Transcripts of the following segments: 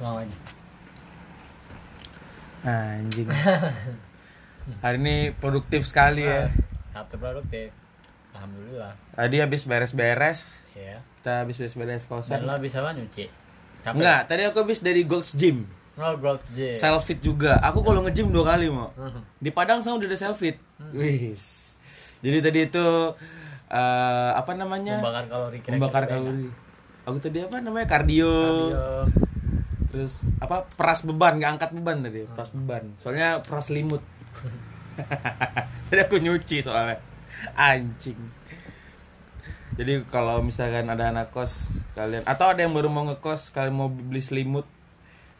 Aja. Anjing. Hari ini produktif sekali ya. Sabtu produktif. Alhamdulillah. Tadi habis beres-beres. Ya. Kita habis beres-beres Dan kosan. lo bisa apa nyuci? Capek? Enggak, tadi aku habis dari Gold's Gym. Oh, gold J. Self fit juga. Aku kalau nge-gym dua kali mau. Hmm. Di Padang sama udah ada self fit. Wis. Jadi tadi itu eh, apa namanya? Membakar kalori kira-kira Membakar enak. kalori. Aku tadi apa namanya? Kardio. Cardio. Terus apa? Peras beban, nggak angkat beban tadi. Peras beban. Soalnya peras limut. tadi aku nyuci soalnya. Anjing. Jadi kalau misalkan ada anak kos kalian atau ada yang baru mau ngekos kalian mau beli selimut,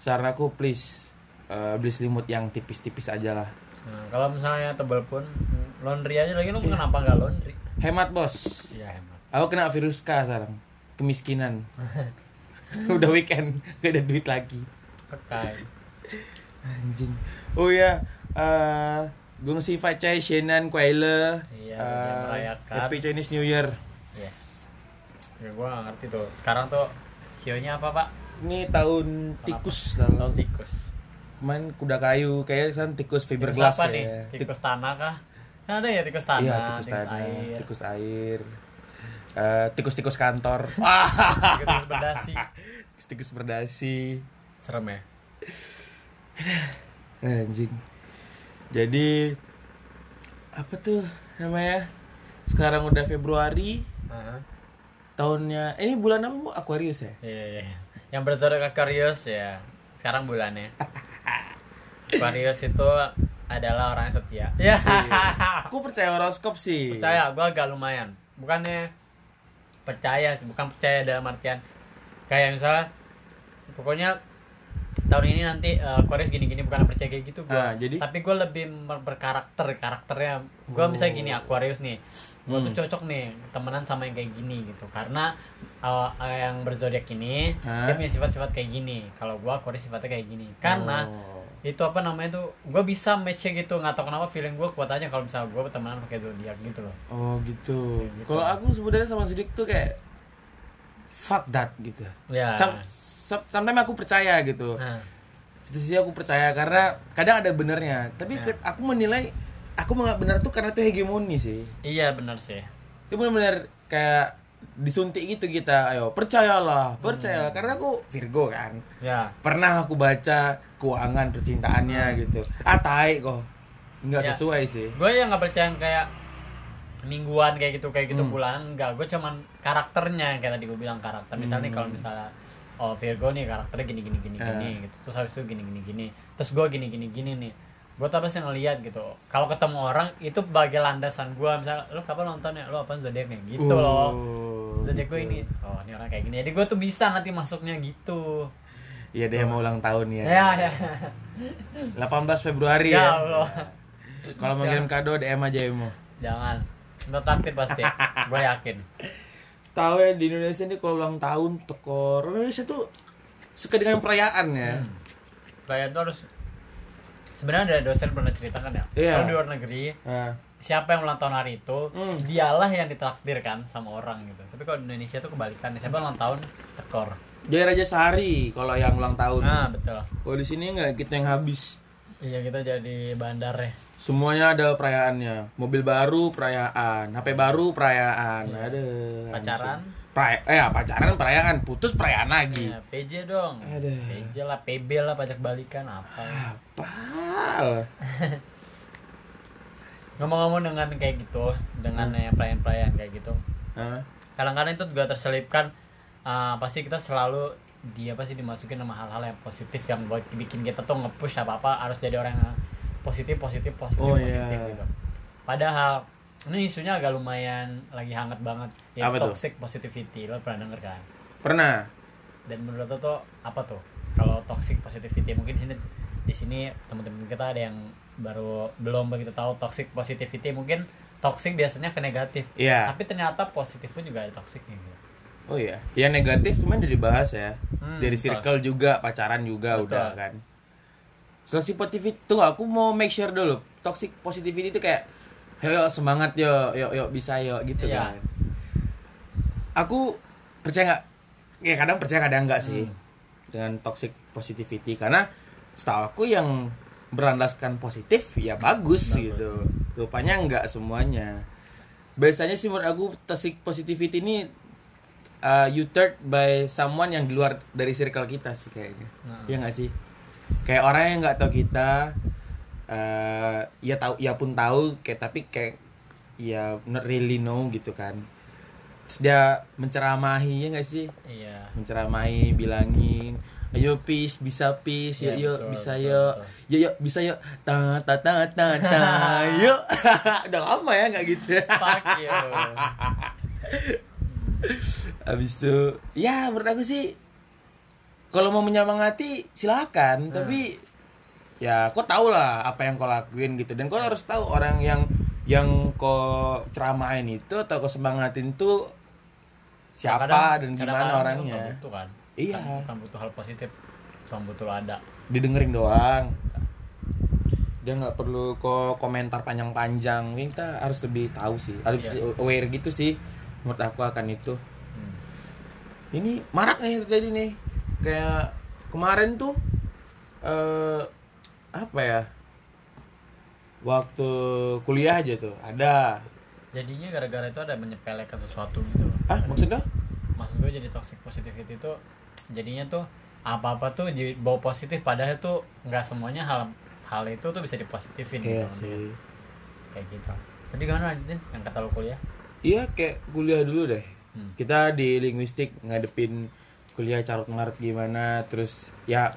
saran aku please eh, beli selimut yang tipis-tipis aja lah. Nah, kalau misalnya tebal pun laundry aja lagi lu kenapa nggak laundry? Hemat bos. Iya hemat. Aku kena virus K sekarang. Kemiskinan. Udah weekend, gak ada duit lagi. Pakai. Anjing. Oh ya, eh gue ngasih Facai, Shenan, Kuaile. Iya, merayakan. Happy Chinese New Year. Yes. Ya gua nggak ngerti tuh. Sekarang tuh sionya apa pak? Ini tahun tikus Tahun lah. tikus. Main kuda kayu, kayak kan tikus Tikus fiberglass apa ya. nih? Tikus tanah kah? Kan ada ya tikus tanah, Iya, tikus tanah, air, tikus air. Eh, tikus-tikus kantor. tikus berdasi. Tikus berdasi. Serem ya. Anjing. Jadi apa tuh namanya? Sekarang udah Februari, Heeh. tahunnya ini bulan apa Bu? Aquarius ya? Iya, iya. Yang berzodiak Aquarius ya. Sekarang bulannya. Aquarius itu adalah orang yang setia. Ya. Aku percaya horoskop sih. percaya, gua agak lumayan. Bukannya percaya sih, bukan percaya dalam artian kayak misalnya pokoknya tahun ini nanti uh, Aquarius gini-gini bukan percaya kayak gitu gua. jadi? Tapi gue lebih ber- berkarakter, karakternya. Gua Oh. misalnya gini Aquarius nih. Gua Hmm. tuh cocok nih temenan sama yang kayak gini gitu. Karena uh, yang berzodiak ini Hah? dia punya sifat-sifat kayak gini. Kalau gua Aquarius sifatnya kayak gini. Karena Oh. Itu apa namanya tuh gue bisa match gitu nggak tahu kenapa feeling gue kuat aja kalau misalnya gue temenan pakai zodiak gitu loh Oh gitu. Gitu. Kalau aku sebenarnya sama Sidik tuh kayak fuck that gitu. ya Sam, sam- sometimes aku percaya gitu. nah, Satu sisi aku percaya karena kadang ada benernya. Tapi Ya. aku menilai aku menganggap benar tuh karena itu hegemoni sih. iya benar sih Itu benar-benar kayak disuntik gitu kita. Ayo percayalah, percayalah. Karena aku Virgo kan. ya Pernah aku baca keuangan percintaannya gitu. Ah tai kok. Nggak Ya. sesuai sih. gue yang nggak percaya kayak mingguan kayak gitu kayak gitu Hmm. bulanan enggak gue cuman karakternya kayak tadi gue bilang karakter misalnya nih kalau Hmm. misalnya oh Virgo nih karakternya gini gini gini gini Eh. gitu terus habis itu gini gini gini terus gue gini gini gini nih gue tuh pasti ngeliat gitu? Kalau ketemu orang itu bagai landasan gue misalnya lo kapan nonton ya? Lo apa zodiaknya gitu loh. Oh, zodiak gue gitu. ini oh ini orang kayak gini. Jadi gue tuh bisa nanti masuknya gitu. Iya dia mau ulang tahun ya. ya ya. 18 Februari ya ya. Allah. Kalau mau kirim kado DM aja Emo. jangan. Ntar traktir pasti. Gue yakin. Tahu ya di Indonesia ini kalau ulang tahun tekor Indonesia tuh suka dengan perayaan ya. Hmm. Kayak tuh harus sebenarnya ada dosen pernah ceritakan ya. Iya. Kalau di luar negeri Nah, siapa yang ulang tahun hari itu Hmm. dialah yang ditraktir kan sama orang gitu. Tapi kalau di Indonesia tuh kebalikan. Siapa ulang tahun tekor. Jaya Raja Sari kalau yang ulang tahun. Nah betul. Kalau di sini nggak kita yang habis. Iya kita jadi bandar ya. Semuanya ada perayaannya. Mobil baru perayaan, HP baru perayaan. Ada. Pacaran. Pra- eh ya, pacaran perayaan, putus perayaan lagi. Ya, PJ dong. Aduh. PJ lah, PB lah, pajak balikan apa. Apa? Ngomong-ngomong dengan kayak gitu, dengan Hmm. ya perayaan-perayaan kayak gitu. Kadang-kadang itu juga terselipkan uh, pasti kita selalu dia pasti dimasukin sama hal-hal yang positif yang buat bikin kita tuh nge-push apa apa harus jadi orang yang positif positif positif Oh, positif iya. gitu padahal ini isunya agak lumayan lagi hangat banget ya Apa tuh? toxic positivity lo pernah denger kan Pernah? dan menurut lo tuh apa tuh kalau toxic positivity mungkin di sini di sini teman-teman kita ada yang baru belum begitu tahu toxic positivity mungkin toxic biasanya ke negatif Iya. tapi ternyata positif pun juga ada toxicnya gitu. Oh iya. Yang negatif cuman udah dibahas ya. Hmm, Dari betul. circle juga, pacaran juga Betul. udah kan. Toxic positivity tuh aku mau make sure dulu. Toxic positivity itu kayak yo semangat yo, yo yo bisa yo gitu Iya. kan. Aku percaya nggak? Ya kadang percaya kadang enggak sih. Hmm. dengan toxic positivity karena setahu aku yang berlandaskan positif ya bagus, Bagus. gitu rupanya nggak semuanya biasanya sih menurut aku toxic positivity ini uh, you turn by someone yang di luar dari circle kita sih kayaknya Nah. ya nggak sih kayak orang yang nggak tahu kita eh ya tahu ya pun tahu kayak tapi kayak ya not really know gitu kan. Terus dia menceramahi ya nggak sih? Iya. Menceramahi bilangin ayo peace bisa peace yuk Iya, yuk betul, bisa yuk yuk yuk bisa yuk ta ta ta ta ta yuk. Udah lama ya nggak gitu. Habis itu ya menurut aku sih kalau mau menyemangati silakan Hmm. tapi ya kau tahu lah apa yang kau lakuin gitu. Dan kau harus tahu orang yang yang kau ceramain itu atau kau semangatin tuh siapa dan Kadang- gimana kadang-kadang itu orangnya butuh kan? Iya. Bukan butuh hal positif cuma butuh ada didengerin doang. Dia nggak perlu kok komentar panjang-panjang. Kita harus lebih tahu sih. Harus Iya. aware gitu sih menurut aku akan itu. Hmm. ini marak nih terjadi nih. Kayak kemarin tuh eh apa ya? Waktu kuliah aja tuh ada. Jadinya gara-gara itu ada menyepelekan sesuatu gitu loh. Ah maksudnya? Maksud gue jadi toxic positivity itu jadinya tuh apa-apa tuh dibawa positif padahal tuh nggak semuanya hal hal itu tuh bisa dipositifin iya gitu sih. Kayak gitu. Jadi gimana lanjutin yang kata lo kuliah? Iya kayak kuliah dulu deh. Hmm. kita di linguistik ngadepin kuliah carut marut gimana terus ya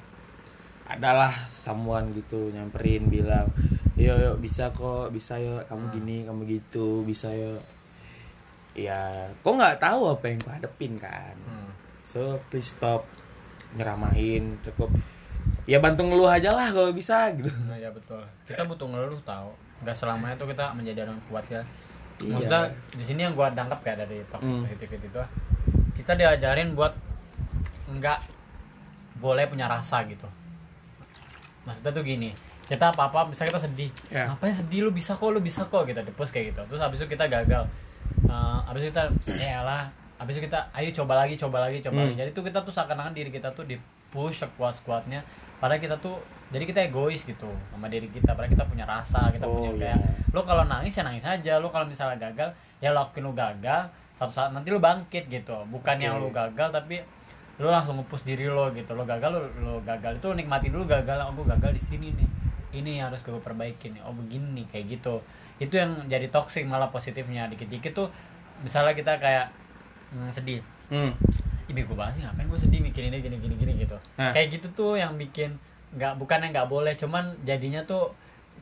adalah someone gitu nyamperin bilang yo yo bisa kok bisa yo kamu Hmm. gini kamu gitu bisa yo ya kok nggak tahu apa yang kau hadepin kan Hmm. so please stop nyeramahin cukup ya bantu ngeluh aja lah kalau bisa gitu Nah, ya betul kita butuh ngeluh tahu nggak selamanya tuh kita menjadi orang kuat ya Iya. maksudnya di sini yang gua tangkap ya dari toxic Hmm. positivity itu kita diajarin buat nggak boleh punya rasa gitu maksudnya tuh gini kita apa apa misalnya kita sedih. Ya. ngapain sedih? Lu bisa kok lu bisa kok gitu. Di post kayak gitu. Terus habis itu kita gagal. Eh, habis itu kita ya lah habis itu kita ayo coba lagi coba lagi coba Hmm. lagi jadi tuh kita tuh seakan-akan diri kita tuh di push sekuat kuatnya padahal kita tuh jadi kita egois gitu sama diri kita. Padahal kita punya rasa kita Oh, punya kayak lo kalau nangis ya nangis aja. Lo kalau misalnya gagal ya lo akuin lo gagal. Satu saat nanti lo bangkit gitu. Bukan Oke. yang lo gagal tapi lo langsung nge-push diri lo gitu. Lo gagal lo, lo gagal. Itu lo nikmati dulu gagal oh gue gagal di sini nih. Ini yang harus gue perbaikin nih. Oh begini nih kayak gitu. Itu yang jadi toxic malah positifnya. Dikit-dikit tuh misalnya kita kayak hmm, sedih. Hmm. Ih bego banget sih ngapain gue sedih mikirinnya gini gini gini gitu. Nah. kayak gitu tuh yang bikin nggak bukannya nggak boleh cuman jadinya tuh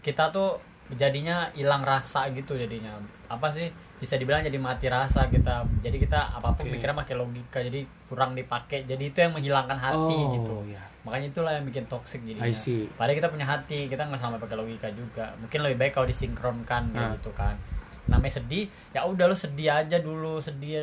kita tuh jadinya hilang rasa gitu jadinya. Apa sih bisa dibilang jadi mati rasa kita. Jadi kita apa pun Oke. mikirnya pakai logika jadi kurang dipakai. Jadi itu yang menghilangkan hati oh, gitu. ya. makanya itulah yang bikin toxic jadinya. Padahal kita punya hati kita nggak selama pakai logika juga. Mungkin lebih baik kalau disinkronkan Nah. gitu kan. Namanya sedih ya udah lu sedih aja dulu sedih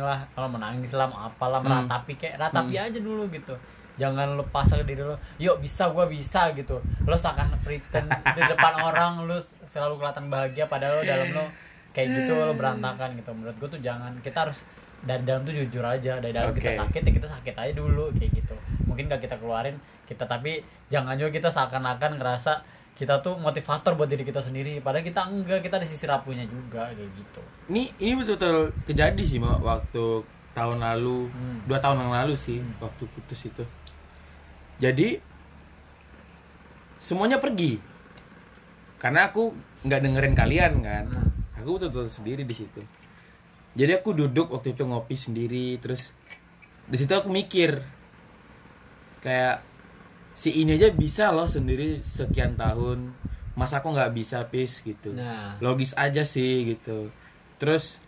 lah. Kalau menangis lah apalah Hmm. meratapi kayak ratapi aja dulu gitu. Jangan lu pasang diri lu yuk bisa gua bisa gitu. Lo seakan pretend di depan orang lu selalu kelihatan bahagia padahal lo dalam lo kayak gitu lo berantakan gitu. Menurut gua tuh jangan kita harus dari dalam tuh jujur aja. Dari dalam kita Oke. sakit ya kita sakit aja dulu kayak gitu. Mungkin gak kita keluarin kita tapi jangan juga kita seakan-akan ngerasa kita tuh motivator buat diri kita sendiri. Padahal kita enggak kita di sisi rapuhnya juga kayak gitu. Ini ini betul-betul kejadi sih Mak, waktu tahun lalu. Hmm. dua tahun yang lalu sih waktu putus itu. Jadi semuanya pergi. Karena aku nggak dengerin kalian kan. Hmm. Aku betul-betul sendiri di situ. Jadi aku duduk waktu itu ngopi sendiri terus di situ aku mikir kayak si ini aja bisa loh sendiri sekian tahun masa aku nggak bisa pis gitu. Nah. Logis aja sih gitu. Terus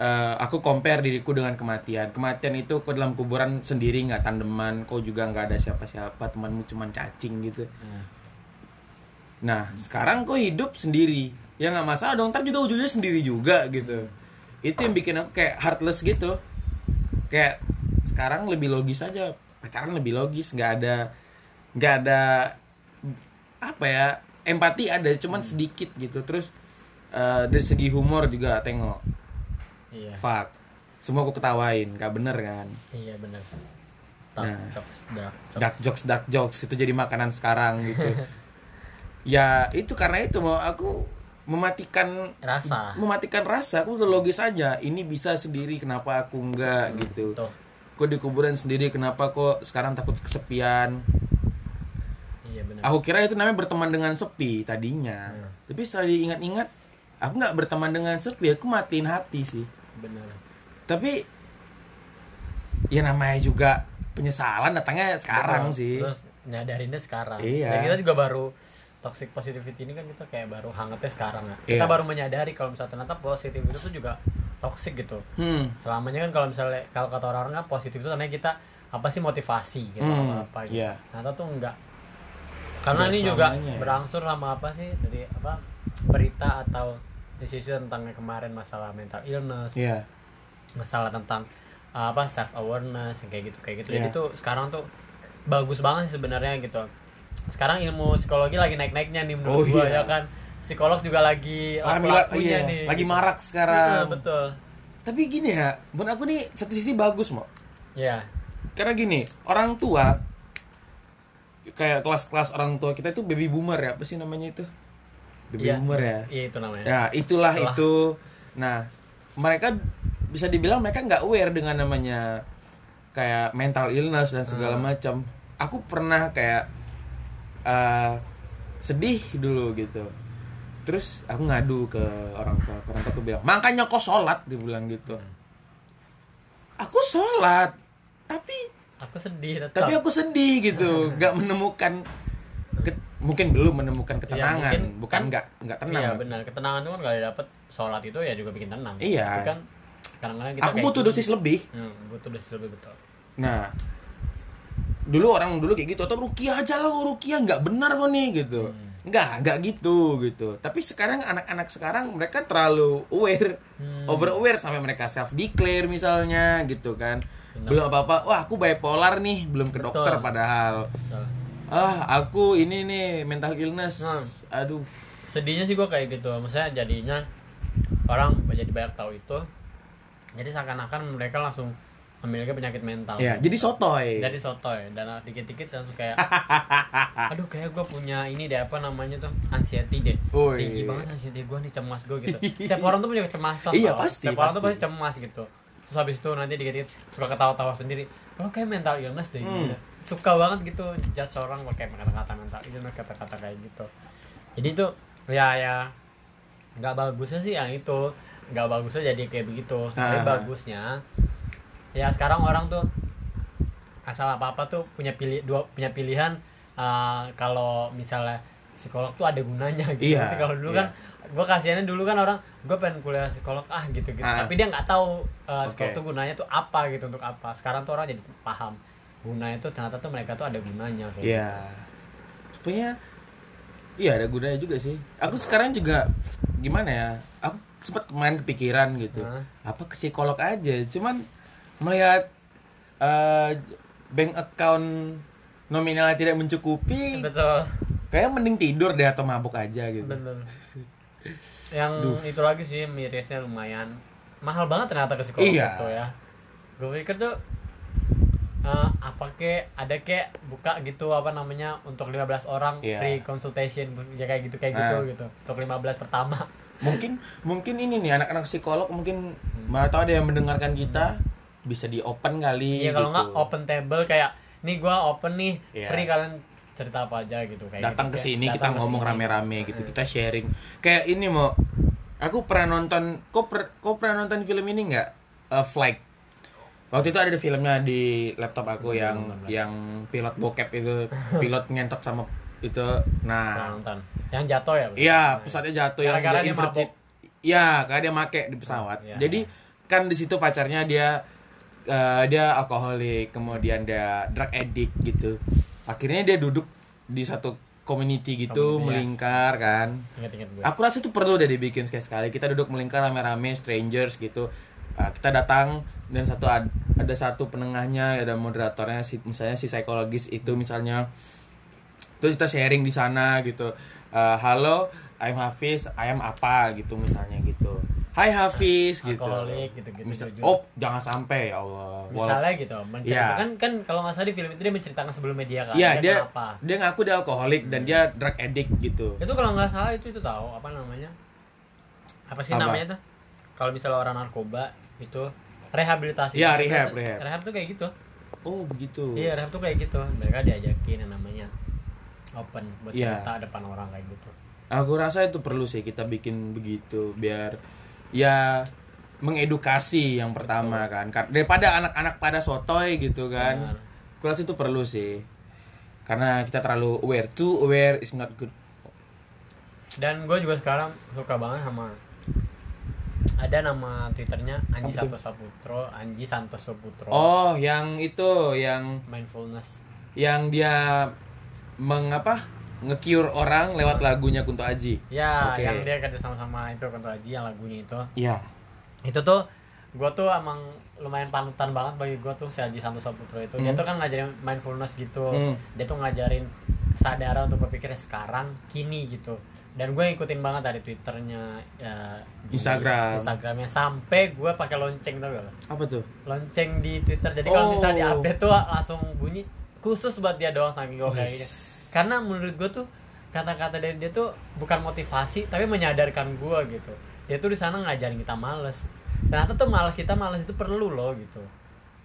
eh, aku compare diriku dengan kematian. Kematian itu kok dalam kuburan sendiri nggak tandeman kok juga nggak ada siapa-siapa temanmu cuman cacing gitu. Nah, nah sekarang kok hidup sendiri. Ya nggak masalah dong ntar juga ujungnya sendiri juga gitu. Itu yang bikin aku kayak heartless gitu. Kayak sekarang lebih logis aja. Pacaran lebih logis nggak ada nggak ada apa ya empati ada cuman sedikit gitu. Terus eh, dari segi humor juga tengok. Iya. Fuck. Semua aku ketawain gak bener kan? Iya benar dark Nah. jokes dark jokes. Dark jokes dark jokes. Itu jadi makanan sekarang gitu ya itu karena itu mau aku mematikan rasa. mematikan rasa. Aku udah logis aja. Ini bisa sendiri kenapa aku enggak gitu. tuh kok di kuburan sendiri kenapa kok sekarang takut kesepian? Iya benar. Aku kira itu namanya berteman dengan sepi tadinya. Hmm. tapi setelah diingat-ingat aku nggak berteman dengan sepi. Aku matiin hati sih. Benar. Tapi ya namanya juga penyesalan datangnya sekarang Betul. sih. Terus nyadarinnya sekarang. Iya. dan kita juga baru toxic positivity ini kan kita kayak baru hangatnya sekarang ya kita Iya. baru menyadari kalau misalnya ternyata positif itu tuh juga toxic gitu hmm selamanya kan kalau misalnya kalau kata orang-orang kan positif itu ternyata kita apa sih motivasi gitu Hmm, apa gitu iya. ternyata tuh enggak karena Nggak ini juga ya. berangsur sama apa sih dari apa berita atau isu-isu tentang kemarin masalah mental illness Iya. masalah tentang apa self awareness kayak gitu kayak gitu jadi Iya. tuh sekarang tuh bagus banget sih sebenarnya gitu sekarang ilmu psikologi lagi naik naiknya nih menurut Oh, gua iya. ya kan psikolog juga lagi Lagi, laku-lakunya iya, nih lagi marak Betul, sekarang. betul Tapi gini ya, menurut aku nih satu sisi bagus mau. ya Karena gini, orang tua kayak kelas-kelas orang tua kita itu baby boomer ya, apa sih namanya itu? Baby Iya. boomer ya. iya itu namanya Ya, itulah Itulah. itu. Nah, mereka bisa dibilang mereka nggak aware dengan namanya kayak mental illness dan segala Hmm. macam. Aku pernah kayak eh, sedih dulu gitu. Terus aku ngadu ke orang tua, orang tua aku bilang, makanya kok sholat, dia bilang gitu. Hmm. Aku sholat, tapi aku sedih tetap tapi aku sedih gitu, nggak menemukan, ke- mungkin belum menemukan ketenangan, mungkin bukan kan- nggak nggak tenang. iya benar ketenangan itu kan kalau dapet sholat itu ya juga bikin tenang Iya. Tapi kan kadang-kadang kita Aku butuh dosis lebih. Hmm, butuh dosis lebih betul Nah, dulu orang dulu kayak gitu atau rukiah aja lah rukiah nggak benar kok nih gitu. Hmm. Nggak, nggak gitu gitu. Tapi sekarang anak-anak sekarang mereka terlalu aware, Hmm. over aware sampai mereka self declare misalnya gitu kan. Benar. Belum apa-apa, wah aku bipolar nih, belum ke Betul. dokter padahal. Betul. Ah, aku ini nih mental illness. Hmm. Aduh. sedihnya sih gue kayak gitu maksudnya jadinya orang jadi banyak tahu itu jadi seakan-akan mereka langsung memiliki penyakit mental Ya, jadi sotoy. jadi sotoy dan dikit-dikit langsung kayak aduh kayak gue punya ini deh apa namanya tuh anxiety deh Woi. tinggi banget anxiety gue nih cemas gue gitu setiap orang tuh punya kecemasan Iya, tau. pasti, setiap orang tuh pasti. pasti cemas gitu terus habis itu nanti dikit-dikit suka ketawa-tawa sendiri kalau kayak mental illness deh Hmm. gitu. suka banget gitu judge orang pakai kata-kata mental illness kata-kata kayak gitu jadi itu ya ya nggak bagusnya sih yang itu nggak bagusnya jadi kayak begitu tapi Ah. bagusnya ya sekarang orang tuh asal apa apa tuh punya pilih dua punya pilihan eh, kalau misalnya psikolog tuh ada gunanya gitu Iya, kalau dulu iya. kan gue kasihannya dulu kan orang gue pengen kuliah psikolog ah gitu gitu Ah. tapi dia nggak tahu eh, psikolog Oke. tuh gunanya tuh apa gitu untuk apa sekarang tuh orang jadi paham gunanya tuh ternyata tuh mereka tuh ada gunanya kayak gitu. Iya. Supaya iya ada gunanya juga sih. Aku sekarang juga gimana ya? Aku sempat main kepikiran gitu. Hah? Apa ke psikolog aja. Cuman melihat eh, bank account nominalnya tidak mencukupi, betul. kayak mending tidur deh atau mabuk aja gitu. bener. Yang itu lagi sih mirisnya lumayan. Mahal banget ternyata ke psikolog Iya. itu ya. Gue pikir tuh eh, apa kek ada kek buka gitu apa namanya untuk 15 orang Iya. free consultation ya kayak gitu kayak gitu Nah. gitu. Untuk 15 pertama. Mungkin mungkin ini nih anak-anak psikolog mungkin mana tahu ada yang mendengarkan kita bisa di open kali iya kalau gitu. nggak open table kayak nih gua open nih Iya. free kalian cerita apa aja gitu kayak datang gitu, ke sini kita ngomong rame-rame gitu kita sharing. Kayak ini mau aku pernah nonton kok per, kok pernah nonton film ini nggak? Eh, Flight waktu itu ada filmnya di laptop aku yang yang pilot bokep itu pilot ngentot sama itu. Nah. Nonton. Yang jatuh ya? Iya pesawatnya jatuh yang dia dia inverted iya karena dia make di pesawat. Iya, jadi kan di situ pacarnya dia eh, dia alkoholik kemudian dia drug addict gitu. Akhirnya dia duduk di satu community gitu Community, melingkar kan? Inget-inget gue. Aku rasa itu perlu deh dibikin sekali sekali kita duduk melingkar rame-rame strangers gitu. Nah, kita datang dan satu ad- ada satu penengahnya ada moderatornya si misalnya si psikologis itu misalnya. Terus kita sharing di sana gitu. Eh, halo I'm Hafiz I am apa? gitu misalnya gitu Hai Hafiz gitu. alkoholik gitu-gitu Misal- jujur. oh, jangan sampai ya Allah. Misalnya gitu menceritakan Iya. kan kan kalau nggak salah di film itu dia menceritakan sebelum media kan Iya, dia kenapa dia ngaku dia alkoholik dan dia drug addict gitu. itu kalau nggak salah itu itu tahu apa namanya apa sih Apa? namanya tuh kalau misalnya orang narkoba itu rehabilitasi Iya, rehab, rehab. rehab tuh kayak gitu Oh, begitu. iya rehab tuh kayak gitu mereka diajakin yang namanya open buat Iya. cerita depan orang kayak gitu Aku rasa itu perlu sih kita bikin begitu biar ya mengedukasi yang pertama kan. Kar- daripada anak-anak pada sotoy gitu kan. Benar. aku rasa itu perlu sih. Karena kita terlalu aware. Too aware is not good. Dan gue juga sekarang suka banget sama ada nama twitternya Anji? Santoso Putro Anji Santoso Putro oh yang itu yang mindfulness. yang dia mengapa nge-cure orang lewat lagunya Kunto Aji ya Oke. yang dia kerja sama-sama itu Kunto Aji yang lagunya itu iya itu tuh gue tuh emang lumayan panutan banget bagi gue tuh si Haji Santoso Putro itu dia Hmm. tuh kan ngajarin mindfulness gitu Hmm. dia tuh ngajarin kesadaran untuk berpikir sekarang kini gitu dan gue ngikutin banget dari twitternya ya, di Instagram. Instagramnya sampai gue pakai lonceng tau gak lo? apa tuh lonceng di twitter jadi kalau Oh. misalnya di update tuh langsung bunyi khusus buat dia doang saking gue kayak Wis. gitu karena menurut gue tuh kata-kata dari dia tuh bukan motivasi tapi menyadarkan gue gitu. Dia tuh di sana ngajarin kita males. Ternyata tuh males kita males itu perlu loh gitu.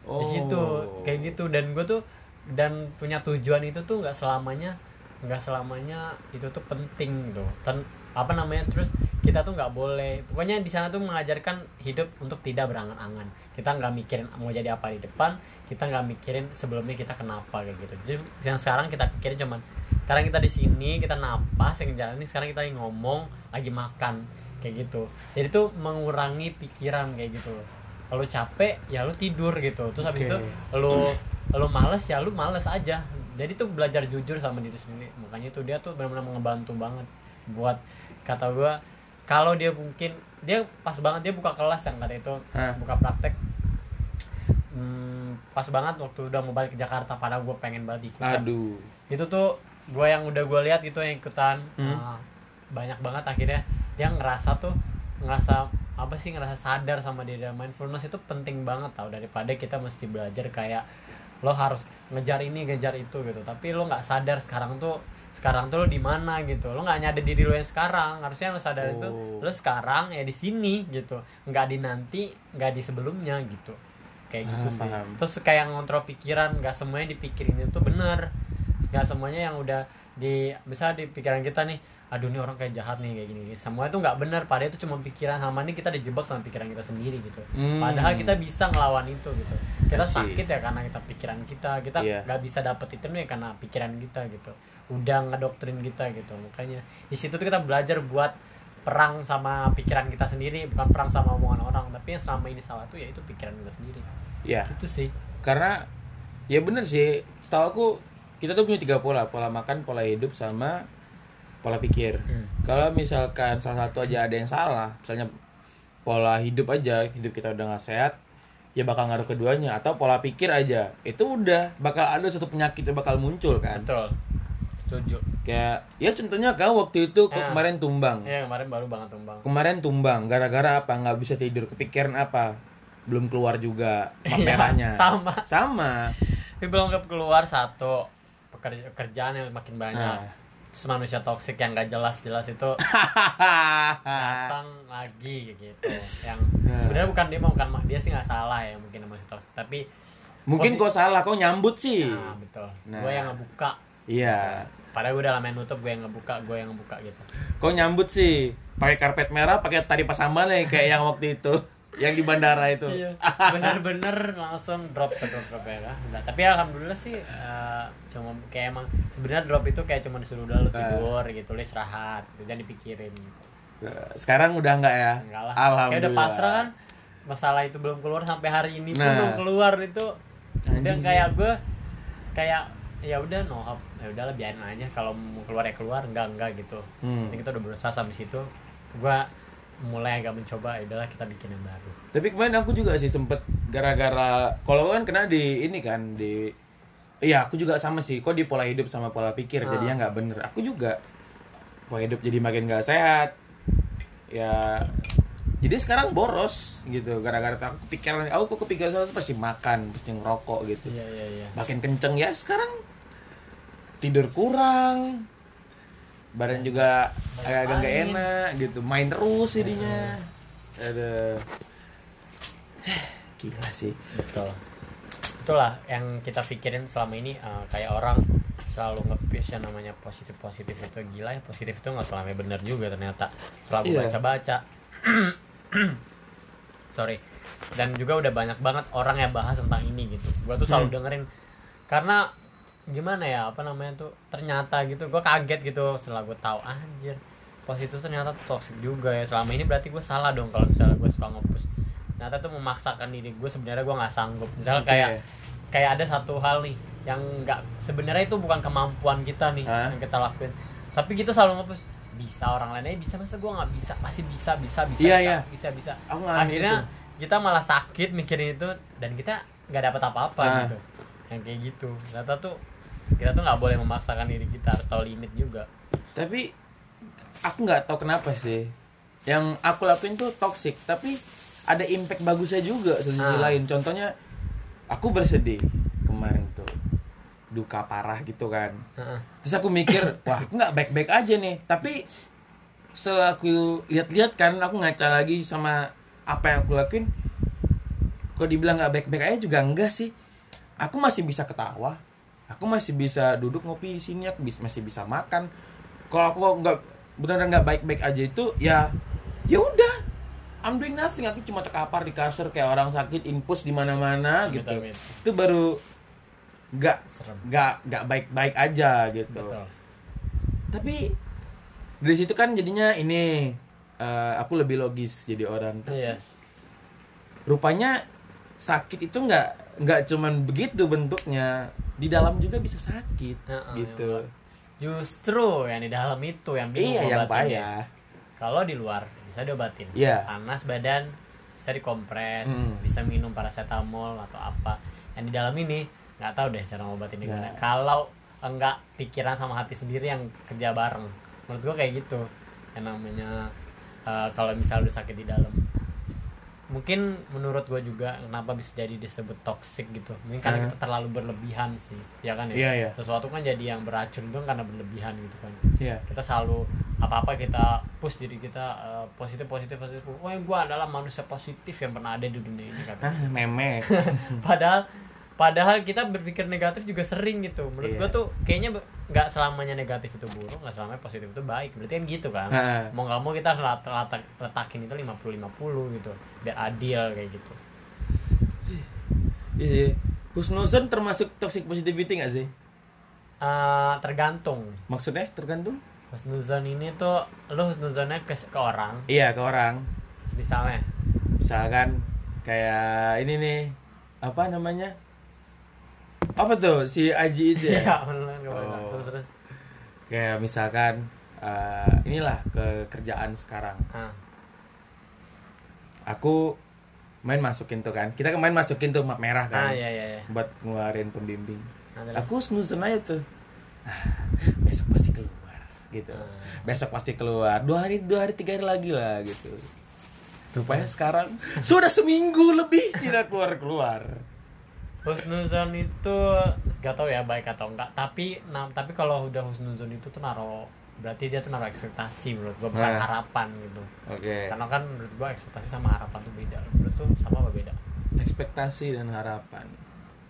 Oh. di situ kayak gitu. Dan gue tuh dan punya tujuan itu tuh nggak selamanya nggak selamanya itu tuh penting tuh dan apa namanya terus kita tuh nggak boleh pokoknya di sana tuh mengajarkan hidup untuk tidak berangan-angan. Kita nggak mikirin mau jadi apa di depan kita nggak mikirin sebelumnya kita kenapa kayak gitu. Jadi yang sekarang kita pikirin cuman sekarang kita di sini kita napas yang jalan ini sekarang kita lagi ngomong lagi makan kayak gitu. Jadi tuh mengurangi pikiran kayak gitu. Loh kalau capek ya lu tidur gitu. Terus habis Oke. itu lu lu males ya lu males aja. Jadi tuh belajar jujur sama diri sendiri. Makanya itu dia tuh benar-benar ngebantu banget buat kata gua kalau dia mungkin dia pas banget dia buka kelas yang kata itu Hah. buka praktek. Hmm, pas banget waktu udah mau balik ke Jakarta padahal gue pengen banget ikutan. Aduh. Itu tuh gue yang udah gue lihat itu yang ikutan. Hmm. uh, banyak banget akhirnya. Dia ngerasa tuh ngerasa apa sih ngerasa sadar sama diri. Mindfulness itu penting banget tau. Daripada kita mesti belajar kayak lo harus ngejar ini ngejar itu gitu. Tapi lo nggak sadar sekarang tuh sekarang tuh lo di mana gitu? Lo nggak nyadar diri lo yang sekarang. Harusnya yang lo sadar itu Oh. lo sekarang ya di sini gitu. Nggak di nanti nggak di sebelumnya gitu. Kayak gitu Paham, sih. paham. terus kayak ngontrol pikiran nggak semuanya dipikirin itu bener nggak semuanya yang udah di bisa di pikiran kita nih aduh ini orang kayak jahat nih kayak gini, gini. semua itu nggak bener padahal itu cuma pikiran sama ini kita dijebak sama pikiran kita sendiri gitu. Hmm. padahal kita bisa ngelawan itu gitu. Kita sakit ya karena kita pikiran kita. Kita Iya. nggak bisa dapet itu nih karena pikiran kita gitu. Udah ngedoktrin kita gitu. Makanya di situ tuh kita belajar buat perang sama pikiran kita sendiri. Bukan perang sama omongan orang. Tapi yang selama ini salah tuh ya itu pikiran kita sendiri. Ya itu sih. Karena ya bener sih. Setahu aku kita tuh punya tiga pola. Pola makan pola hidup sama pola pikir. Hmm. kalau misalkan salah satu aja ada yang salah misalnya pola hidup aja hidup kita udah nggak sehat ya bakal ngaruh keduanya. Atau pola pikir aja itu udah bakal ada satu penyakit yang bakal muncul kan. Betul. Setuju. Kayak ya contohnya kau waktu itu Ya. kemarin tumbang. Ya kemarin baru banget tumbang. Kemarin tumbang gara-gara apa? Nggak bisa tidur. Kepikiran apa? Belum keluar juga map Iya, merahnya sama. Sama. Tapi belum ke- keluar satu pekerja kerjaan yang makin banyak. Nah. Terus manusia toksik yang gak jelas jelas itu datang lagi gitu yang Nah. sebenarnya bukan dia bukan dia sih nggak salah ya mungkin manusia toksik tapi Mungkin kau salah, kau nyambut sih. nah betul Nah. gue yang ngebuka Iya. padahal gue udah lama nutup gue yang ngebuka gue yang ngebuka gitu Kau nyambut sih. Pakai karpet merah, pakai tari pasamban nih kayak yang waktu itu, yang di bandara itu. Iya. bener-bener langsung drop drop drop ya. Nah, tapi alhamdulillah sih eh, cuma kayak emang sebenarnya drop itu kayak cuma disuruh udah lu Ah. tidur gitu lu istirahat gitu, jangan dipikirin Sekarang udah enggak ya? enggak lah Alhamdulillah. kayak udah pasrah kan masalah itu belum keluar sampai hari ini pun Nah. belum keluar itu udah kayak gue kayak ya udah no up ya udahlah biarin aja kalau mau keluar ya keluar enggak enggak gitu Hmm. Nanti kita udah berusaha sampai situ gue mulai agak mencoba ya udahlah kita bikin yang baru Tapi kemarin aku juga sih sempet gara-gara kalau kan kena di ini kan di Iya, aku juga sama sih. Kok di pola hidup sama pola pikir Ah. jadinya nggak bener. Aku juga pola hidup jadi makin nggak sehat. Ya, jadi sekarang boros gitu gara-gara aku kepikiran aku kok kepikiran sesuatu pasti makan pasti ngerokok gitu iya iya iya makin kenceng ya sekarang tidur kurang badan juga Banyak agak nggak main. enak gitu. Main terus jadinya. ada. Gila sih. Betul. Itulah yang kita pikirin selama ini eh, kayak orang selalu nge-push yang namanya positif positif itu. Gila ya positif itu nggak selamanya benar juga ternyata. Selalu Iya. baca baca sorry. Dan juga udah banyak banget orang yang bahas tentang ini gitu. Gua tuh selalu Hmm. dengerin. Karena gimana ya apa namanya tuh ternyata gitu gua kaget gitu setelah gue tahu anjir positif tuh ternyata toxic juga ya selama ini berarti gue salah dong kalau misalnya gue suka nge-push ternyata tuh memaksakan diri gue sebenarnya gue nggak sanggup misalnya Oke. kayak kayak ada satu hal nih yang nggak sebenarnya itu bukan kemampuan kita nih Hah? yang kita lakuin tapi kita selalu nge-push bisa orang lainnya bisa masa gue nggak bisa pasti bisa bisa bisa Iya, bisa, iya. bisa bisa Aku akhirnya itu. kita malah sakit mikirin itu dan kita nggak dapat apa-apa Ah. gitu yang kayak gitu ternyata tuh kita tuh nggak boleh memaksakan diri kita harus tahu limit juga. Tapi aku nggak tahu kenapa sih. Yang aku lakuin tuh toxic tapi ada impact bagusnya juga sisi Ah. lain. Contohnya aku bersedih kemarin tuh. Duka parah gitu kan. Heeh. terus aku mikir wah aku nggak baik-baik aja nih. Tapi setelah aku lihat-lihat kan aku ngaca lagi sama apa yang aku lakuin kok dibilang nggak baik-baik aja juga enggak sih. Aku masih bisa ketawa aku masih bisa duduk ngopi di sini aku bis- masih bisa makan. Kalau aku nggak benar-benar nggak baik-baik aja itu ya ya udah. I'm doing nothing. Aku cuma terkapar di kasur kayak orang sakit infus di mana-mana gitu. Amit. itu baru nggak nggak nggak baik-baik aja gitu. Betul. Tapi dari situ kan jadinya ini eh, aku lebih logis jadi orang yes. Rupanya sakit itu nggak nggak cuman begitu bentuknya di dalam juga bisa sakit Heeh, gitu. Yang justru yang di dalam itu yang bingung iya yang payah. Kalau di luar bisa diobatin. Iya. panas badan bisa dikompres Hmm. bisa minum paracetamol atau apa. Yang di dalam ini nggak tahu deh cara ngobatin gimana. Nah. kalau enggak pikiran sama hati sendiri yang kerja bareng. Menurut gua kayak gitu. Yang namanya eh, kalau misalnya udah sakit di dalam mungkin menurut gua juga kenapa bisa jadi disebut toxic gitu mungkin karena Eh. kita terlalu berlebihan sih ya kan ya Iya, iya. sesuatu kan jadi yang beracun kan karena berlebihan gitu kan Iya. kita selalu apa apa kita push diri kita eh, positif positif positif wah gue adalah manusia positif yang pernah ada di dunia ini kata ah memek padahal padahal kita berpikir negatif juga sering gitu menurut Iya. gua tuh kayaknya nggak selamanya negatif itu buruk nggak selamanya positif itu baik. Berarti kan gitu kan. Ah. mau nggak mau kita harus let- letak- letakin itu 50 50 gitu. Biar adil kayak gitu. Iya husnuzon termasuk toxic positivity nggak sih? Eh, tergantung. Maksudnya tergantung? Husnuzon ini tuh lo husnuzonnya ke, ke orang. Iya ke orang. Misalnya. Misalkan kayak ini nih apa namanya apa tuh? Si Aji itu ya? Iya. Oh. terus terus. Kayak misalkan eh, inilah ke kerjaan sekarang. Ah aku main masukin tuh kan. Kita kemarin masukin tuh map merah ah kan iya iya iya. Buat ngeluarin pembimbing. Nah, terus. aku snoozer aja tuh. Ah, besok pasti keluar gitu. Ah. besok pasti keluar. Dua hari dua hari tiga hari lagi lah gitu. Rupanya sekarang sudah seminggu lebih tidak keluar keluar husnuzon itu gak tau ya baik atau enggak. Tapi nah, tapi kalau udah husnuzon itu tuh naro berarti dia tuh naruh ekspektasi menurut gua bukan Nah. harapan gitu. Oke. Karena kan menurut gua ekspektasi sama harapan tuh beda. Menurut tuh sama apa beda? Ekspektasi dan harapan.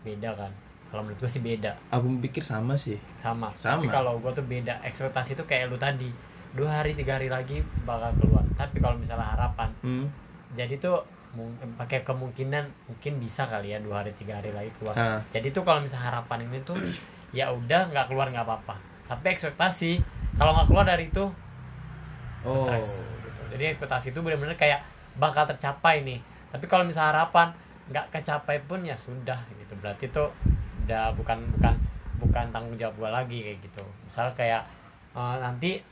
Beda kan? Kalau menurut gua sih beda. Aku pikir sama sih. Sama, Sama. tapi kalau gua tuh beda. Ekspektasi tuh kayak lu tadi. Dua hari tiga hari lagi bakal keluar. Tapi kalau misalnya harapan hmm. jadi tuh pakai kemungkinan mungkin bisa kali ya dua hari tiga hari lagi keluar. Ah. jadi tuh kalau misalnya harapan ini tuh ya udah nggak keluar nggak apa-apa. Tapi ekspektasi kalau nggak keluar dari itu oh. stres gitu. jadi ekspektasi itu benar-benar kayak bakal tercapai nih. Tapi kalau misalnya harapan nggak kecapai pun ya sudah gitu. Berarti tuh udah bukan bukan bukan tanggung jawab gua lagi kayak gitu. Misal kayak eh, nanti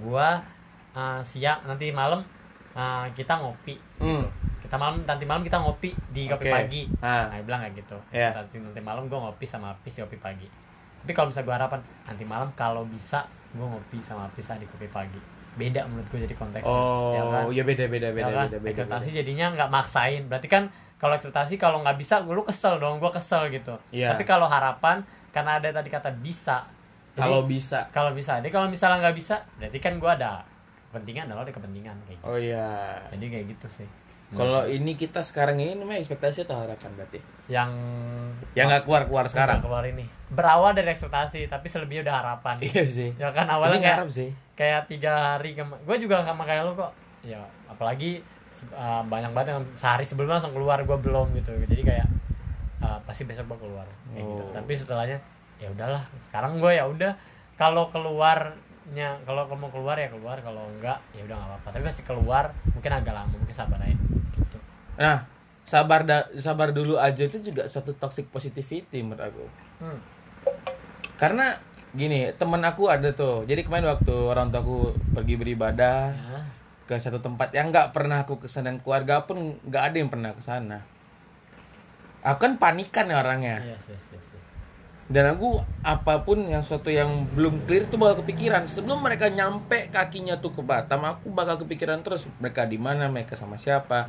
gua eh, siang nanti malam eh, kita ngopi gitu. Hmm. kita malam nanti malam kita ngopi di kopi pagi Ah. nah dia bilang kayak gitu Iya. nanti nanti malam gua ngopi sama Apis di kopi pagi tapi kalau misalnya gua harapan nanti malam kalau bisa gua ngopi sama Apis di kopi pagi beda menurut gue jadi konteksnya oh ya kan? ya beda beda beda Ya kan? beda beda, ekspektasi beda. jadinya nggak maksain berarti kan kalau ekspektasi kalau nggak bisa lu kesel dong gue kesel gitu Iya. tapi kalau harapan karena ada tadi kata bisa kalau bisa kalau bisa jadi kalau misalnya nggak bisa berarti kan gue ada kepentingan adalah ada kepentingan kayak gitu. Oh ya jadi kayak gitu sih. Kalau ini kita sekarang ini namanya ekspektasi atau harapan berarti? Yang yang nggak keluar keluar sekarang? Nggak keluar ini. Berawal dari ekspektasi tapi selebihnya udah harapan. Iya sih. Ya kan ini awalnya kayak, ngarep sih. kayak tiga hari gue juga sama kayak lo kok. Ya apalagi uh, banyak banget yang sehari sebelumnya langsung keluar gue belum gitu. Jadi kayak uh, pasti besok gue keluar kayak gitu. Oh. tapi setelahnya ya udahlah. Sekarang gue ya udah kalau keluarnya kalau mau keluar ya keluar kalau enggak ya udah nggak apa-apa. Tapi pasti keluar mungkin agak lama mungkin sabar aja gitu. Nah sabar da- sabar dulu aja itu juga satu toxic positivity menurut aku. Hmm. karena gini temen aku ada tuh. Jadi kemarin waktu orang tua aku pergi beribadah ke satu tempat yang nggak pernah aku ke sana dan keluarga pun nggak ada yang pernah ke sana aku kan panikan ya orangnya. Yes, yes, yes. Dan aku apa pun yang suatu yang belum clear tuh bakal kepikiran sebelum mereka nyampe kakinya tuh ke Batam aku bakal kepikiran terus mereka di mana mereka sama siapa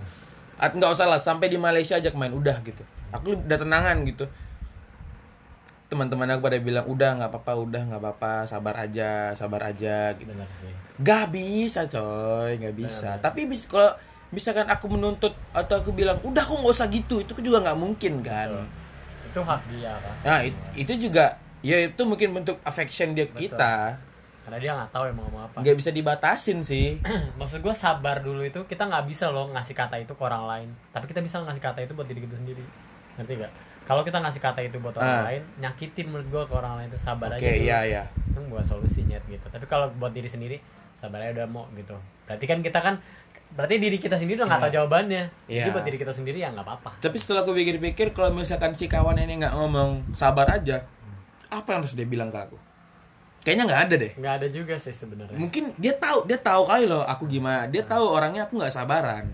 At nggak usah lah sampai di Malaysia aja main udah gitu aku udah tenangan gitu teman-teman aku pada bilang udah nggak apa-apa udah nggak apa-apa sabar aja sabar aja gitu benar sih Gak bisa coy, gak bisa. Benar. Tapi bis, kalau misalkan aku menuntut atau aku bilang udah aku nggak usah gitu, itu juga nggak mungkin kan. Betul. Itu hak dia kan Nah it- itu juga ya itu mungkin bentuk affection dia Betul. kita. karena dia nggak tahu emang mau apa Nggak bisa dibatasin sih. maksud gue sabar dulu itu kita nggak bisa loh ngasih kata itu ke orang lain tapi kita bisa ngasih kata itu buat diri kita sendiri ngerti gak kalau kita ngasih kata itu buat orang Ah. lain nyakitin menurut gue ke orang lain itu sabar Oke aja dulu iya iya. itu buat solusinya gitu tapi kalau buat diri sendiri sabar aja udah mau gitu berarti kan kita kan berarti diri kita sendiri udah nggak Iya. tahu jawabannya jadi Iya. buat diri kita sendiri ya nggak apa-apa Tapi setelah aku pikir-pikir kalau misalkan si kawan ini nggak ngomong sabar aja, apa yang harus dia bilang ke aku? Kayaknya nggak ada deh. nggak ada juga sih sebenarnya mungkin dia tahu dia tahu kali loh aku gimana dia tahu orangnya aku nggak sabaran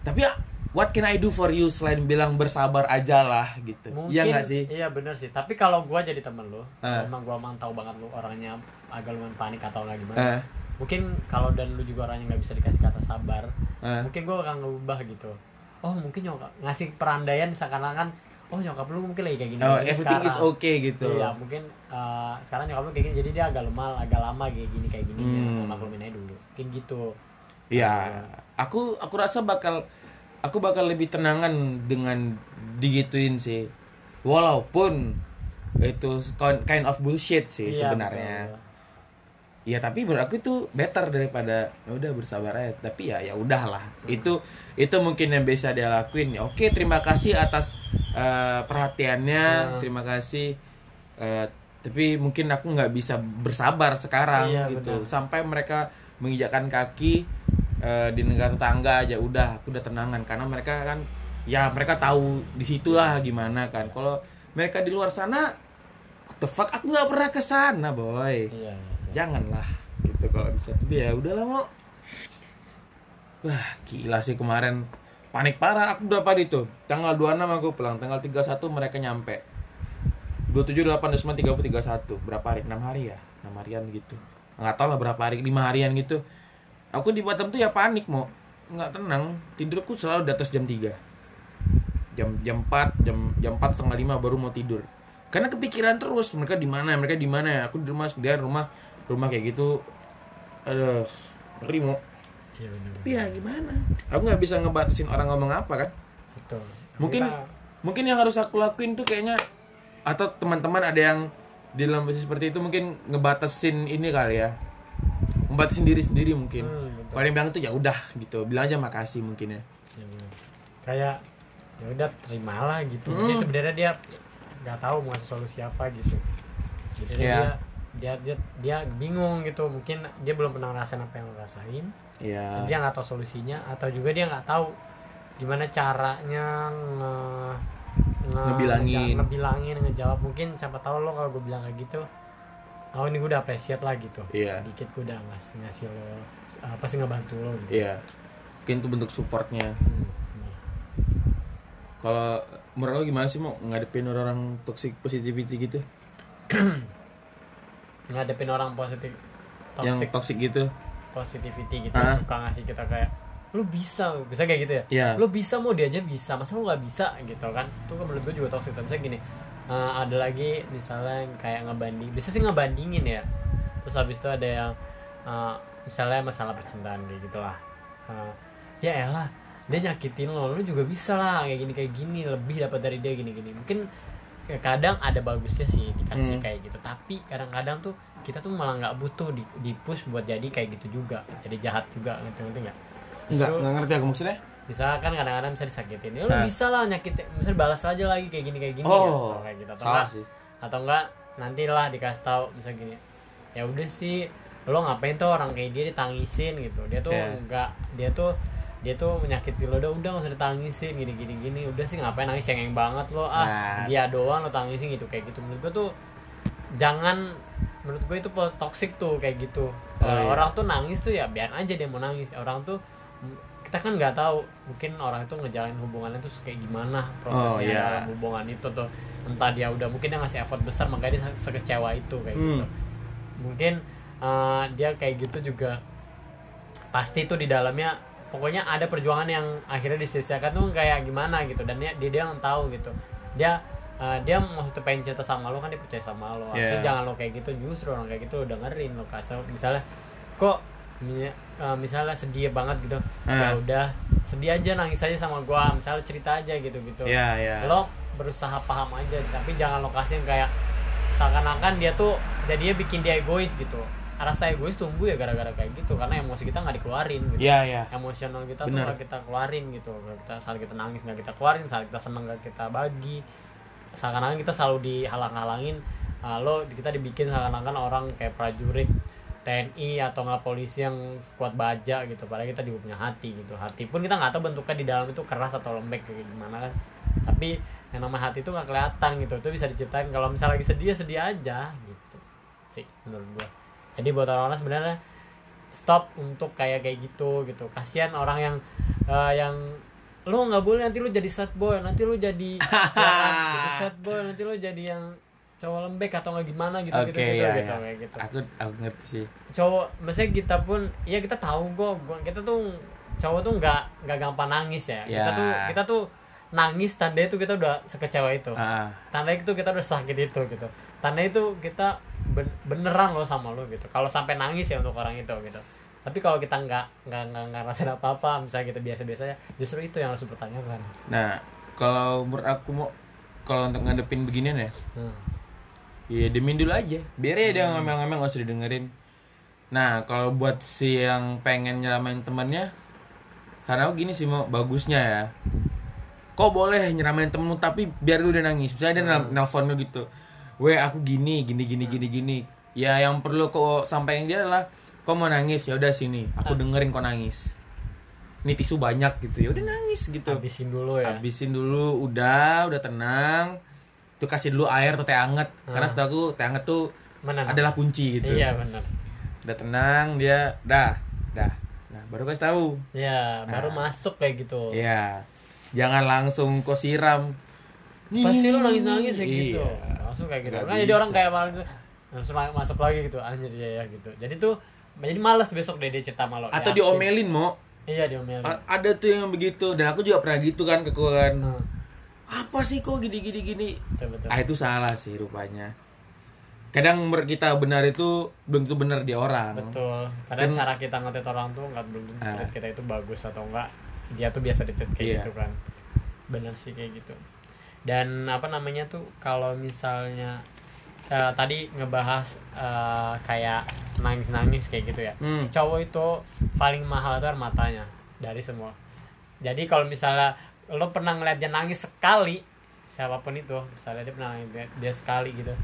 tapi ya what can I do for you selain bilang bersabar aja lah gitu mungkin iya nggak sih iya bener sih tapi kalau gua jadi temen lo Ah. emang gua emang tahu banget lu orangnya agak lumayan panik atau nggak gimana Eh, mungkin kalau dan lu juga orangnya nggak bisa dikasih kata sabar eh. mungkin gua akan ngubah gitu oh mungkin nyokap ngasih perandaian seakan-akan oh nyokap lu mungkin lagi kayak gini oh gini everything is sekarang. okay gitu iya mungkin uh, sekarang nyokap lu kayak gini jadi dia agak lemah agak lama kayak gini kayak gini Hmm. ya maklumin aja dulu mungkin gitu Iya, aku aku rasa bakal aku bakal lebih tenangan dengan digituin sih. Walaupun itu kind kind of bullshit sih Iya, sebenarnya. betul. Ya tapi menurut aku itu better daripada ya udah bersabar aja. Tapi ya ya udahlah. Itu itu mungkin yang bisa dia lakuin. Ya, Oke, terima kasih atas eh, perhatiannya. Hmm. Terima kasih. Eh, tapi mungkin aku nggak bisa bersabar sekarang Iya, gitu. benar. Sampai mereka menginjakkan kaki eh, di negara tetangga aja udah aku udah tenangan karena mereka kan ya mereka tahu di situlah gimana kan. Kalau mereka di luar sana what the fuck aku nggak pernah ke sana, boy iya, iya. Janganlah gitu kalau bisa. Tapi ya udahlah mau wah gila sih kemarin. Panik parah aku berapa hari itu. Tanggal 26 aku pulang tanggal 31 mereka nyampe. 27 8 29 30 31 berapa hari? 6 hari ya? 6 harian gitu. Nggak tahu lah berapa hari 5 harian gitu. Aku di Batam tuh ya panik mau nggak tenang. Tidurku selalu di atas jam 3 jam jam 4 jam jam 4 setengah 5 baru mau tidur. Karena kepikiran terus mereka di mana mereka di mana ya. Aku di rumah dia rumah rumah kayak gitu aduh mau iya bener ya gimana? Aku nggak bisa ngebatasin orang ngomong apa kan? Betul. Mungkin Kita- mungkin yang harus aku lakuin tuh kayaknya atau teman-teman ada yang di dalam posisi seperti itu mungkin ngebatasin ini kali ya. Ngebatasin diri sendiri mungkin. Hmm, paling bilang tuh ya udah gitu. Bilang aja makasih mungkin ya. Ya, kayak ya udah terimalah gitu. Hmm. jadi sebenarnya dia nggak tahu mau ngasih solusi apa gitu. Jadi Iya. dia dia dia dia bingung gitu. Mungkin dia belum pernah ngerasain apa yang lo rasain. Ya dia nggak tahu solusinya atau juga dia nggak tahu gimana caranya nge, nge- Ngebilangin. ngeja- ngebilangin ngejawab. Mungkin siapa tahu lo kalau gue bilang kayak gitu oh ini gue udah appreciate lah gitu. Iya. sedikit gue udah ngasih ngasih lo apa sih ngebantu lo gitu. Iya. Mungkin itu bentuk supportnya. Hmm, kalau menurut lo gimana sih mau ngadepin orang toxic positivity gitu ngadepin orang positif yang toxic. toxic gitu? Positivity gitu Ah. suka ngasih kita kayak lu bisa bisa kayak gitu ya? Iya. lu bisa mau dia aja bisa masa lu nggak bisa? Gitu kan. Itu kan menurut gue juga toxic. Tapi misalnya gini eh, ada lagi misalnya yang kayak ngebanding bisa sih ngebandingin ya. Terus habis itu ada yang eh, misalnya masalah percintaan kayak gitulah. Eh, ya elah dia nyakitin lo lu juga bisa lah kayak gini kayak gini lebih dapat dari dia gini gini mungkin ya kadang ada bagusnya sih dikasih Hmm. kayak gitu tapi kadang-kadang tuh kita tuh malah nggak butuh di, di push buat jadi kayak gitu juga jadi jahat juga ngerti ngerti nggak Enggak, Justru enggak ngerti aku maksudnya. misalkan kadang-kadang bisa disakitin ya lu Nah. bisa lah nyakitin misalnya balas aja lagi kayak gini kayak gini Oh, gitu, kayak gitu atau salah enggak sih. atau enggak nantilah dikasih tahu misalnya gini ya udah sih lo ngapain tuh orang kayak dia ditangisin gitu dia tuh Iya. enggak dia tuh dia tuh menyakiti lo udah udah nggak usah ditangisin gini gini gini udah sih ngapain nangis cengeng banget lo ah Nah. dia doang lo tangisin gitu kayak gitu menurut gue tuh jangan menurut gue itu toxic tuh kayak gitu Oh, Eh, iya. orang tuh nangis tuh ya biar aja dia mau nangis orang tuh kita kan nggak tahu mungkin orang itu ngejalanin hubungannya tuh kayak gimana prosesnya Oh, iya. dalam hubungan itu tuh entah dia udah mungkin dia ngasih effort besar makanya dia se- sekecewa itu kayak Hmm. gitu mungkin eh, dia kayak gitu juga pasti tuh di dalamnya pokoknya ada perjuangan yang akhirnya disia-siakan tuh kayak gimana gitu. Dan dia dia, dia yang tahu gitu. Dia eh, dia maksudnya pengen cerita sama lo kan dia percaya sama lo. Yeah. jangan lo kayak gitu justru orang kayak gitu lo dengerin lo kasih misalnya kok eh, misalnya sedih banget gitu. Ya Ah. udah sedih aja nangis aja sama gua. Misalnya cerita aja gitu gitu. Iya, iya. lo berusaha paham aja tapi jangan lo kasih yang kayak seakan-akan dia tuh jadinya bikin dia egois gitu rasa egois tumbuh ya gara-gara kayak gitu karena emosi kita nggak dikeluarin gitu. Iya, iya. emosional kita tuh nggak kita keluarin gitu. Kita saat kita nangis nggak kita keluarin saat kita seneng nggak kita bagi. Seakan-akan kita selalu dihalang-halangin. Lo kita dibikin seakan-akan orang kayak prajurit TNI atau nggak polisi yang kuat baja gitu. Padahal kita juga punya hati gitu. Hati pun kita nggak tahu bentuknya di dalam itu keras atau lembek kayak gimana kan. Tapi yang namanya hati itu nggak kelihatan gitu. Itu bisa diciptain kalau misalnya lagi sedih ya sedih aja gitu. Sih menurut gua jadi buat orang-orang sebenarnya stop untuk kayak kayak gitu gitu kasihan orang yang eh, yang lu nggak boleh nanti lu jadi sad boy nanti lu jadi ya jadi sad boy nanti lu jadi yang cowok lembek atau nggak gimana gitu Oke, gitu gitu, iya, gitu, iya. kayak gitu Aku aku ngerti sih. cowok maksudnya kita pun ya kita tahu gua, gua kita tuh cowok tuh nggak nggak gampang nangis ya kita Ya. tuh kita tuh nangis tanda itu kita udah sekecewa itu Ah, tanda itu kita udah sakit itu gitu tanda itu kita ben- beneran loh sama lo gitu kalau sampai nangis ya untuk orang itu gitu tapi kalau kita nggak nggak nggak ngerasain apa apa misalnya kita biasa biasa ya justru itu yang harus dipertanyakan Nah, kalau menurut aku mau kalau untuk ngadepin beginian ya, hmm. ya demin dulu aja. Biar ya dia ngomel-ngomel nggak usah didengerin. Nah, kalau buat si yang pengen nyeramain temannya, karena aku gini sih mau bagusnya ya. Kok boleh nyeramain temenmu tapi biar lu udah nangis. Misalnya dia nel- nelfon lu gitu. Weh aku gini gini gini gini gini. Ya yang perlu kok sampaikan dia adalah kok mau nangis ya udah sini. Aku dengerin kok nangis. Ini tisu banyak gitu ya udah nangis gitu. habisin dulu ya Habisin dulu, udah, udah tenang. Itu kasih dulu air atau teh anget. Karena setahu aku teh anget tuh mana adalah kunci gitu. iya benar Udah tenang, dia dah, dah. Nah, baru kasih tahu. ya baru masuk kayak gitu Iya. Jangan langsung kok siram. pasti lu nangis nangis kayak Iya. gitu langsung kayak gitu Nggak kan jadi orang kayak malah gitu, langsung ma- masuk lagi gitu anjir ya ya gitu jadi tuh jadi males besok deh dia cerita sama lo Atau Yakin. diomelin, Mo. iya diomelin A- Ada tuh yang begitu dan aku juga pernah gitu kan ke kan. Hmm, Apa sih kok gini gini gini? betul betul Ah itu salah sih rupanya. Kadang menurut kita benar itu belum tentu benar di orang. Betul. Padahal Kan- cara kita ngetit orang tuh nggak belum tentu Ah. kita itu bagus atau enggak. Dia tuh biasa ditreat kayak Iya. gitu kan. Bener sih kayak gitu. Dan apa namanya tuh kalau misalnya eh, tadi ngebahas eh, kayak nangis-nangis kayak gitu ya. Hmm. Cowok itu paling mahal itu air matanya dari semua. Jadi kalau misalnya lo pernah ngeliat dia nangis sekali, siapa pun itu, misalnya dia pernah nangis dia- dia sekali gitu,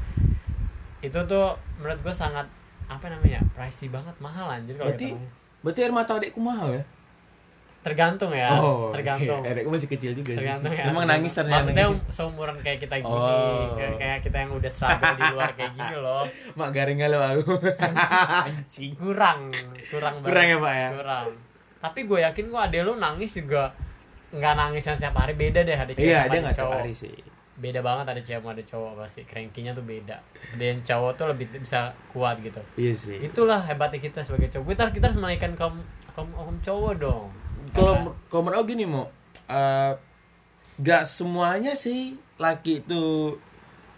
itu tuh menurut gue sangat apa namanya pricey banget mahal anjir kalau Berarti berarti air mata adekku mahal ya? Tergantung ya tergantung iya. Adekku masih kecil juga tergantung sih. ya Emang nangis ternyata maksudnya gitu. seumuran kayak kita gini Oh. kayak, kayak kita yang udah struggle di luar kayak gini loh Mak garing galau aku. Anjing. kurang kurang banget. Kurang ya, Pak, ya? kurang tapi gue yakin kok ade lu nangis juga nggak nangis yang setiap hari beda deh ada cewek Iya, sama dia ada nggak cowok. hari sih. beda banget ada cewek sama ada cowok pasti cranky-nya tuh beda ada yang cowok tuh lebih bisa kuat gitu iya sih itulah hebatnya kita sebagai cowok kita kita harus menaikkan kaum kaum, kaum cowok dong kalau kalau menurut aku gini mau eh, gak semuanya sih laki itu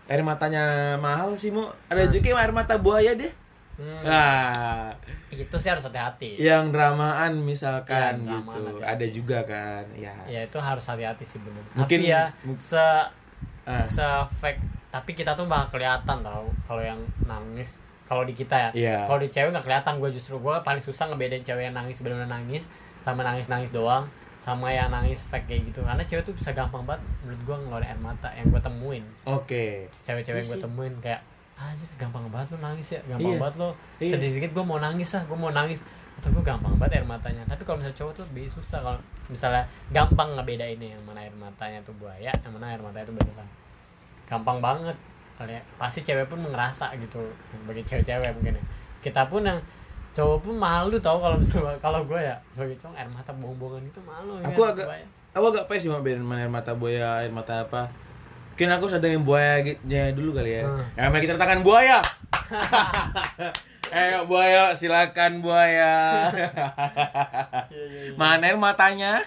air matanya mahal sih mau ada juga yang air mata buaya deh. Hmm, nah. Itu sih harus hati-hati. Yang dramaan misalkan Iya, gitu. dramaan ada hati-hati. juga kan ya. Ya itu harus hati-hati sih bener. Mungkin- tapi ya se Ah. se fake tapi kita tuh bakal kelihatan tau kalau yang nangis kalau di kita ya. Iya. kalau di cewek nggak kelihatan gue justru gue paling susah ngebedain cewek yang nangis benar-benar nangis sama nangis nangis doang sama yang nangis fake kayak gitu. Karena cewek tuh bisa gampang banget menurut gue ngeluarin air mata yang gue temuin. Oke. Cewek-cewek Iya yang gue temuin kayak anjir gampang banget lo nangis ya gampang Iya. banget lo Iya. sedikit-sedikit gue mau nangis lah gue mau nangis. Atau gue gampang banget air matanya. Tapi kalau misalnya cowok tuh lebih susah kalau misalnya gampang ngebedainnya yang mana air matanya tuh buaya yang mana air matanya tuh beneran. Gampang banget. Kali ya. pasti cewek pun ngerasa gitu bagi cewek-cewek mungkin ya. Kita pun yang cowok pun malu tau kalau misalnya kalau gue ya sebagai cowok air mata bohong-bohongan itu malu Aku kan, agak- buaya. aku agak pes sih mau bedain mana air mata buaya air mata apa. Mungkin aku sedangin buaya gitu dulu kali ya. Hmm. ya mari kita letakkan buaya. Ayo buaya silakan buaya. Mana air matanya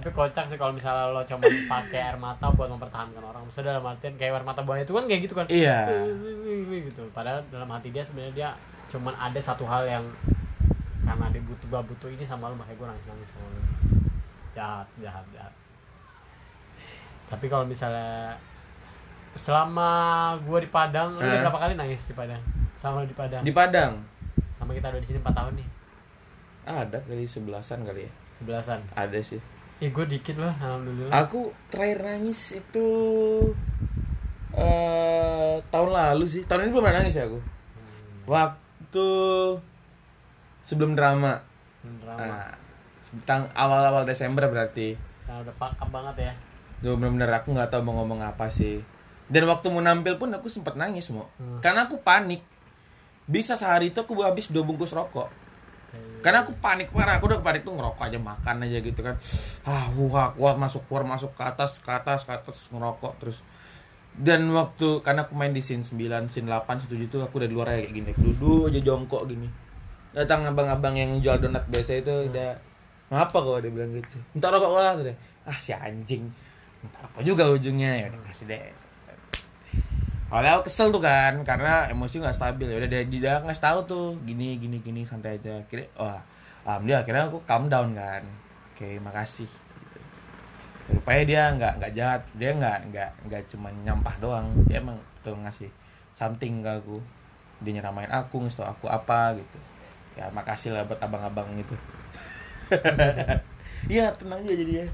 tapi kocak sih kalau misalnya lo cuma pakai air mata buat mempertahankan orang. Maksudnya dalam artian kayak air mata buaya itu kan kayak gitu kan? Iya. Gitu. Padahal dalam hati dia sebenarnya dia cuman ada satu hal yang karena dia butuh gua butuh ini sama lo makanya gue nangis nangis sama lo. Jahat jahat jahat. Tapi kalau misalnya selama gua di Padang lo udah berapa kali nangis di Padang? Selama di Padang? Di Padang? Sama kita udah di sini 4 tahun nih. Ada kali sebelasan kali ya. Sebelasan? Ada sih ya gue dikit lah alhamdulillah. Aku terakhir nangis itu eh tahun lalu sih. Tahun ini belum pernah nangis ya aku? Waktu sebelum drama. Drama. Nah, awal-awal Desember berarti. Karena udah up banget ya. Tuh bener-bener aku nggak tahu mau ngomong apa sih. Dan waktu mau nampil pun aku sempat nangis mau Hmm. karena aku panik. Bisa sehari itu aku habis dua bungkus rokok karena aku panik parah aku udah panik tuh ngerokok aja makan aja gitu kan. Ah wah keluar masuk keluar masuk ke atas ke atas ke atas ngerokok terus. Dan waktu karena aku main di scene 9, scene 8, scene 7 itu aku udah di luar kayak gini. Duduk aja jongkok gini. Datang abang-abang yang jual donat biasa itu udah ngapa kok? Dia bilang gitu. Minta rokok lah tuh deh ah si anjing. Minta rokok juga ujungnya. Ya udah kasih deh Awalnya aku kesel tuh kan karena emosi nggak stabil. Ya udah dia dia ngasih tahu tuh gini gini gini santai aja. Kira wah alhamdulillah akhirnya aku calm down kan. Oke makasih. Gitu. Rupanya dia nggak nggak jahat. Dia nggak nggak nggak cuma nyampah doang. Dia emang tuh ngasih something ke aku. Dia nyeramain aku ngasih aku apa gitu. Ya makasih lah buat abang-abang itu. Iya tenang aja jadi ya.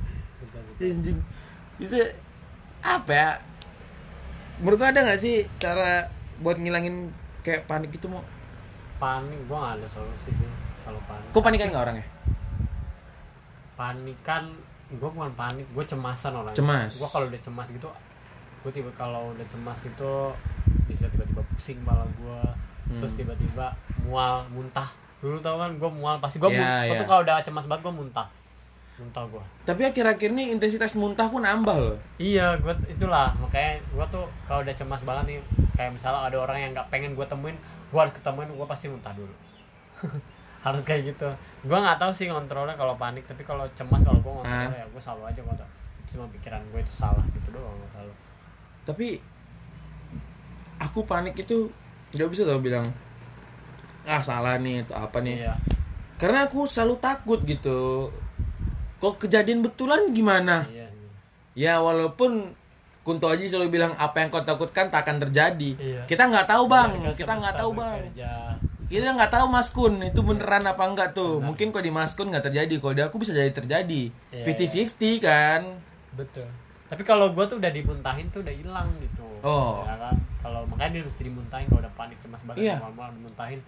Anjing. Bisa apa ya? Menurut lu ada nggak sih cara buat ngilangin kayak panik itu mau? panik gue gak ada solusi sih kalau panik Kok panikan nggak orangnya? panikan gue bukan panik gue cemasan orangnya Cemas. gue kalau udah cemas gitu gue tiba kalau udah cemas itu bisa tiba-tiba pusing kepala gue Hmm. terus tiba-tiba mual muntah dulu tau kan gue mual pasti gue Ya, ya. tuh kalau udah cemas banget gue muntah muntah gue Tapi akhir-akhir ini intensitas muntah aku nambah loh. iya gue itulah makanya gue tuh kalau udah cemas banget nih kayak misalnya ada orang yang nggak pengen gue temuin gue harus ketemuin gue pasti muntah dulu harus kayak gitu gue nggak tahu sih ngontrolnya kalau panik tapi kalau cemas kalau gue ngontrolnya ya gue selalu aja kontrol cuma pikiran gue itu salah gitu doang selalu Tapi aku panik itu nggak bisa tau bilang ah salah nih atau apa nih. iya Karena aku selalu takut gitu. Kok kejadian betulan gimana? iya iya. Ya walaupun Kunto Aji selalu bilang apa yang kau takutkan tak akan terjadi. Iya. Kita nggak tahu bang, Mereka kita nggak tahu bang. bekerja. Kita nggak tahu Mas Kun itu beneran apa enggak tuh. Mungkin kalau di Mas Kun nggak terjadi, kalau di aku bisa jadi terjadi. Iya, 50-50 kan. betul tapi kalau gue tuh udah dimuntahin tuh udah hilang gitu Oh. ya kan kalau makanya dia mesti dimuntahin kalau udah panik cemas banget Iya. malam dimuntahin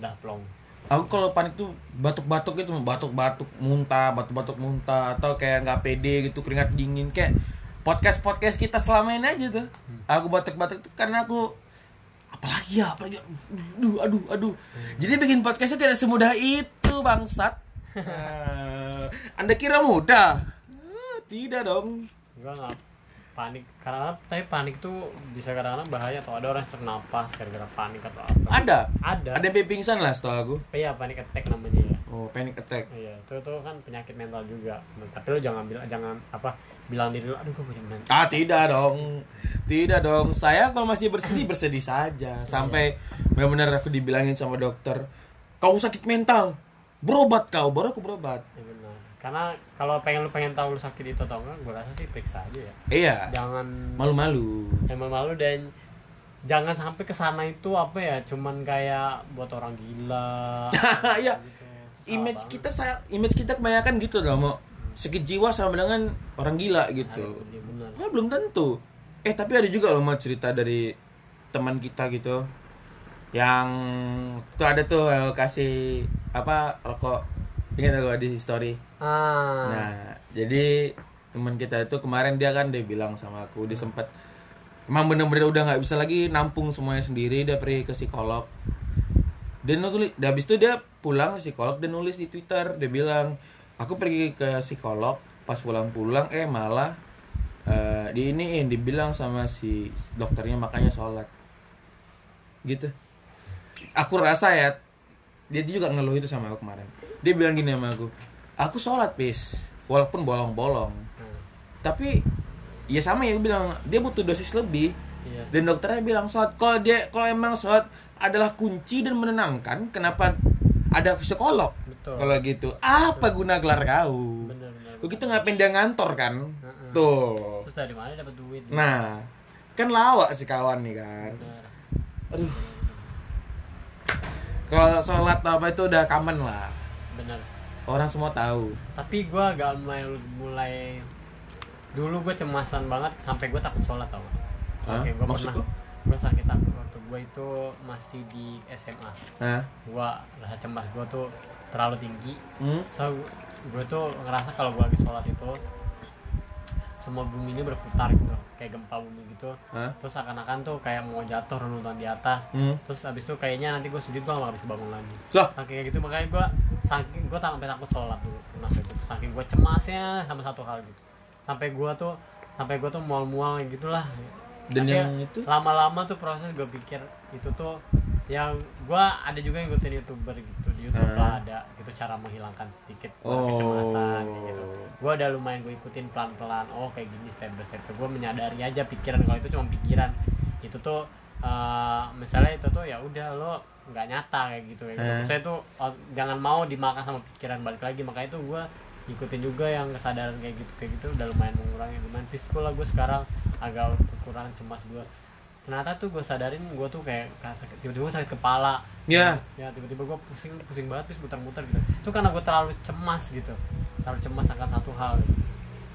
udah plong Aku kalau panik tuh batuk-batuk gitu, batuk-batuk muntah, batuk-batuk muntah atau kayak nggak pede gitu, keringat dingin kayak podcast-podcast kita selama ini aja tuh. Aku batuk-batuk tuh karena aku apalagi ya, apalagi aduh aduh aduh. Jadi bikin podcastnya tidak semudah itu, bangsat. Anda kira mudah? Eh, Tidak dong. gua nggak panik karena tapi panik tuh bisa kadang-kadang bahaya atau ada orang yang sesak napas gara-gara panik atau apa Ada. ada Ada yang pingsan lah setahu aku. iya panik attack namanya ya Oh, panic attack. iya itu tuh kan penyakit mental juga tapi lu jangan bilang jangan apa bilang diri lu aduh gua punya mental Ah, tidak dong. Tidak dong. Saya kalau masih bersedih bersedih saja sampai benar-benar aku dibilangin sama dokter, "Kau sakit mental. Berobat kau." Baru aku berobat. ya karena kalau pengen lu pengen tahu lu sakit itu atau enggak gua rasa sih periksa aja ya Iya. jangan Malu-malu. emang malu dan jangan sampai ke sana itu apa ya cuman kayak buat orang gila Iya. gitu. Image banget. kita saya image kita kebanyakan gitu loh, mau sakit jiwa sama dengan orang gila gitu. Nah, belum tentu. Eh, tapi ada juga loh mau cerita dari teman kita gitu. Yang tuh ada tuh yang kasih apa rokok. Ingat gak di story? ah. Nah, jadi teman kita itu kemarin dia kan dia bilang sama aku dia sempat emang bener-bener udah nggak bisa lagi nampung semuanya sendiri dia pergi ke psikolog. Dia nulis dia habis itu dia pulang ke psikolog dan nulis di twitter dia bilang aku pergi ke psikolog pas pulang-pulang eh malah eh, di iniin dibilang sama si dokternya makanya sholat. Gitu. Aku rasa ya dia juga ngeluh itu sama aku kemarin dia bilang gini sama aku aku sholat bis walaupun bolong-bolong. Hmm, tapi ya sama ya bilang dia butuh dosis lebih. Iya. Dan dokternya bilang sholat kalau dia kalau emang sholat adalah kunci dan menenangkan kenapa ada psikolog? Betul. Kalau gitu apa guna gelar kau? Bener bener begitu ngapain dia ngantor kan? Heeh. tuh. Terus dari mana dapat duit? Nah kan lawak si kawan nih kan. Bener aduh. Kalau sholat apa itu udah common lah bener. Orang semua tahu. Tapi gua agak mulai mulai dulu gue cemasan banget sampai gue takut sholat tau gak? Hah? Oke, Maksud pernah. gue sakit takut. Waktu gue itu masih di SMA nah gue rasa cemas gue tuh terlalu tinggi. Hmm? so gue tuh ngerasa kalau gue lagi sholat itu semua bumi ini berputar gitu. Kayak gempa bumi gitu. Hah? terus seakan-akan tuh kayak mau jatuh runtutan di atas. Hmm? terus abis itu kayaknya nanti gue sujud gue gak bisa bangun lagi. Lah, saking kayak gitu makanya gue saking gue sampai takut sholat dulu pernah kayak gitu. Saking gue cemasnya sama satu hal gitu. Sampai gue tuh sampai gue tuh mual-mual gitulah. Dan Tapi yang itu? lama-lama tuh proses gue pikir itu tuh yang gue ada juga yang ngikutin youtuber gitu. Di YouTube Ah. lah ada gitu cara menghilangkan sedikit Oh. kecemasan gitu. Gue udah lumayan gue ikutin pelan-pelan. Oh kayak gini step by step. Gue menyadari aja pikiran kalau itu cuma pikiran. Itu tuh eh, misalnya itu tuh ya udah lo nggak nyata kayak gitu kayak gitu. Eh. saya tuh oh, jangan mau dimakan sama pikiran balik lagi. Makanya itu gue ikutin juga yang kesadaran kayak gitu kayak gitu. Udah lumayan mengurangi lumayan peaceful lah gue sekarang. Agak berkurang cemas gue ternyata tuh gue sadarin gue tuh kayak tiba-tiba gua sakit kepala Ya. ya tiba-tiba gue pusing pusing banget terus muter-muter gitu itu karena gue terlalu cemas gitu terlalu cemas akan satu hal gitu.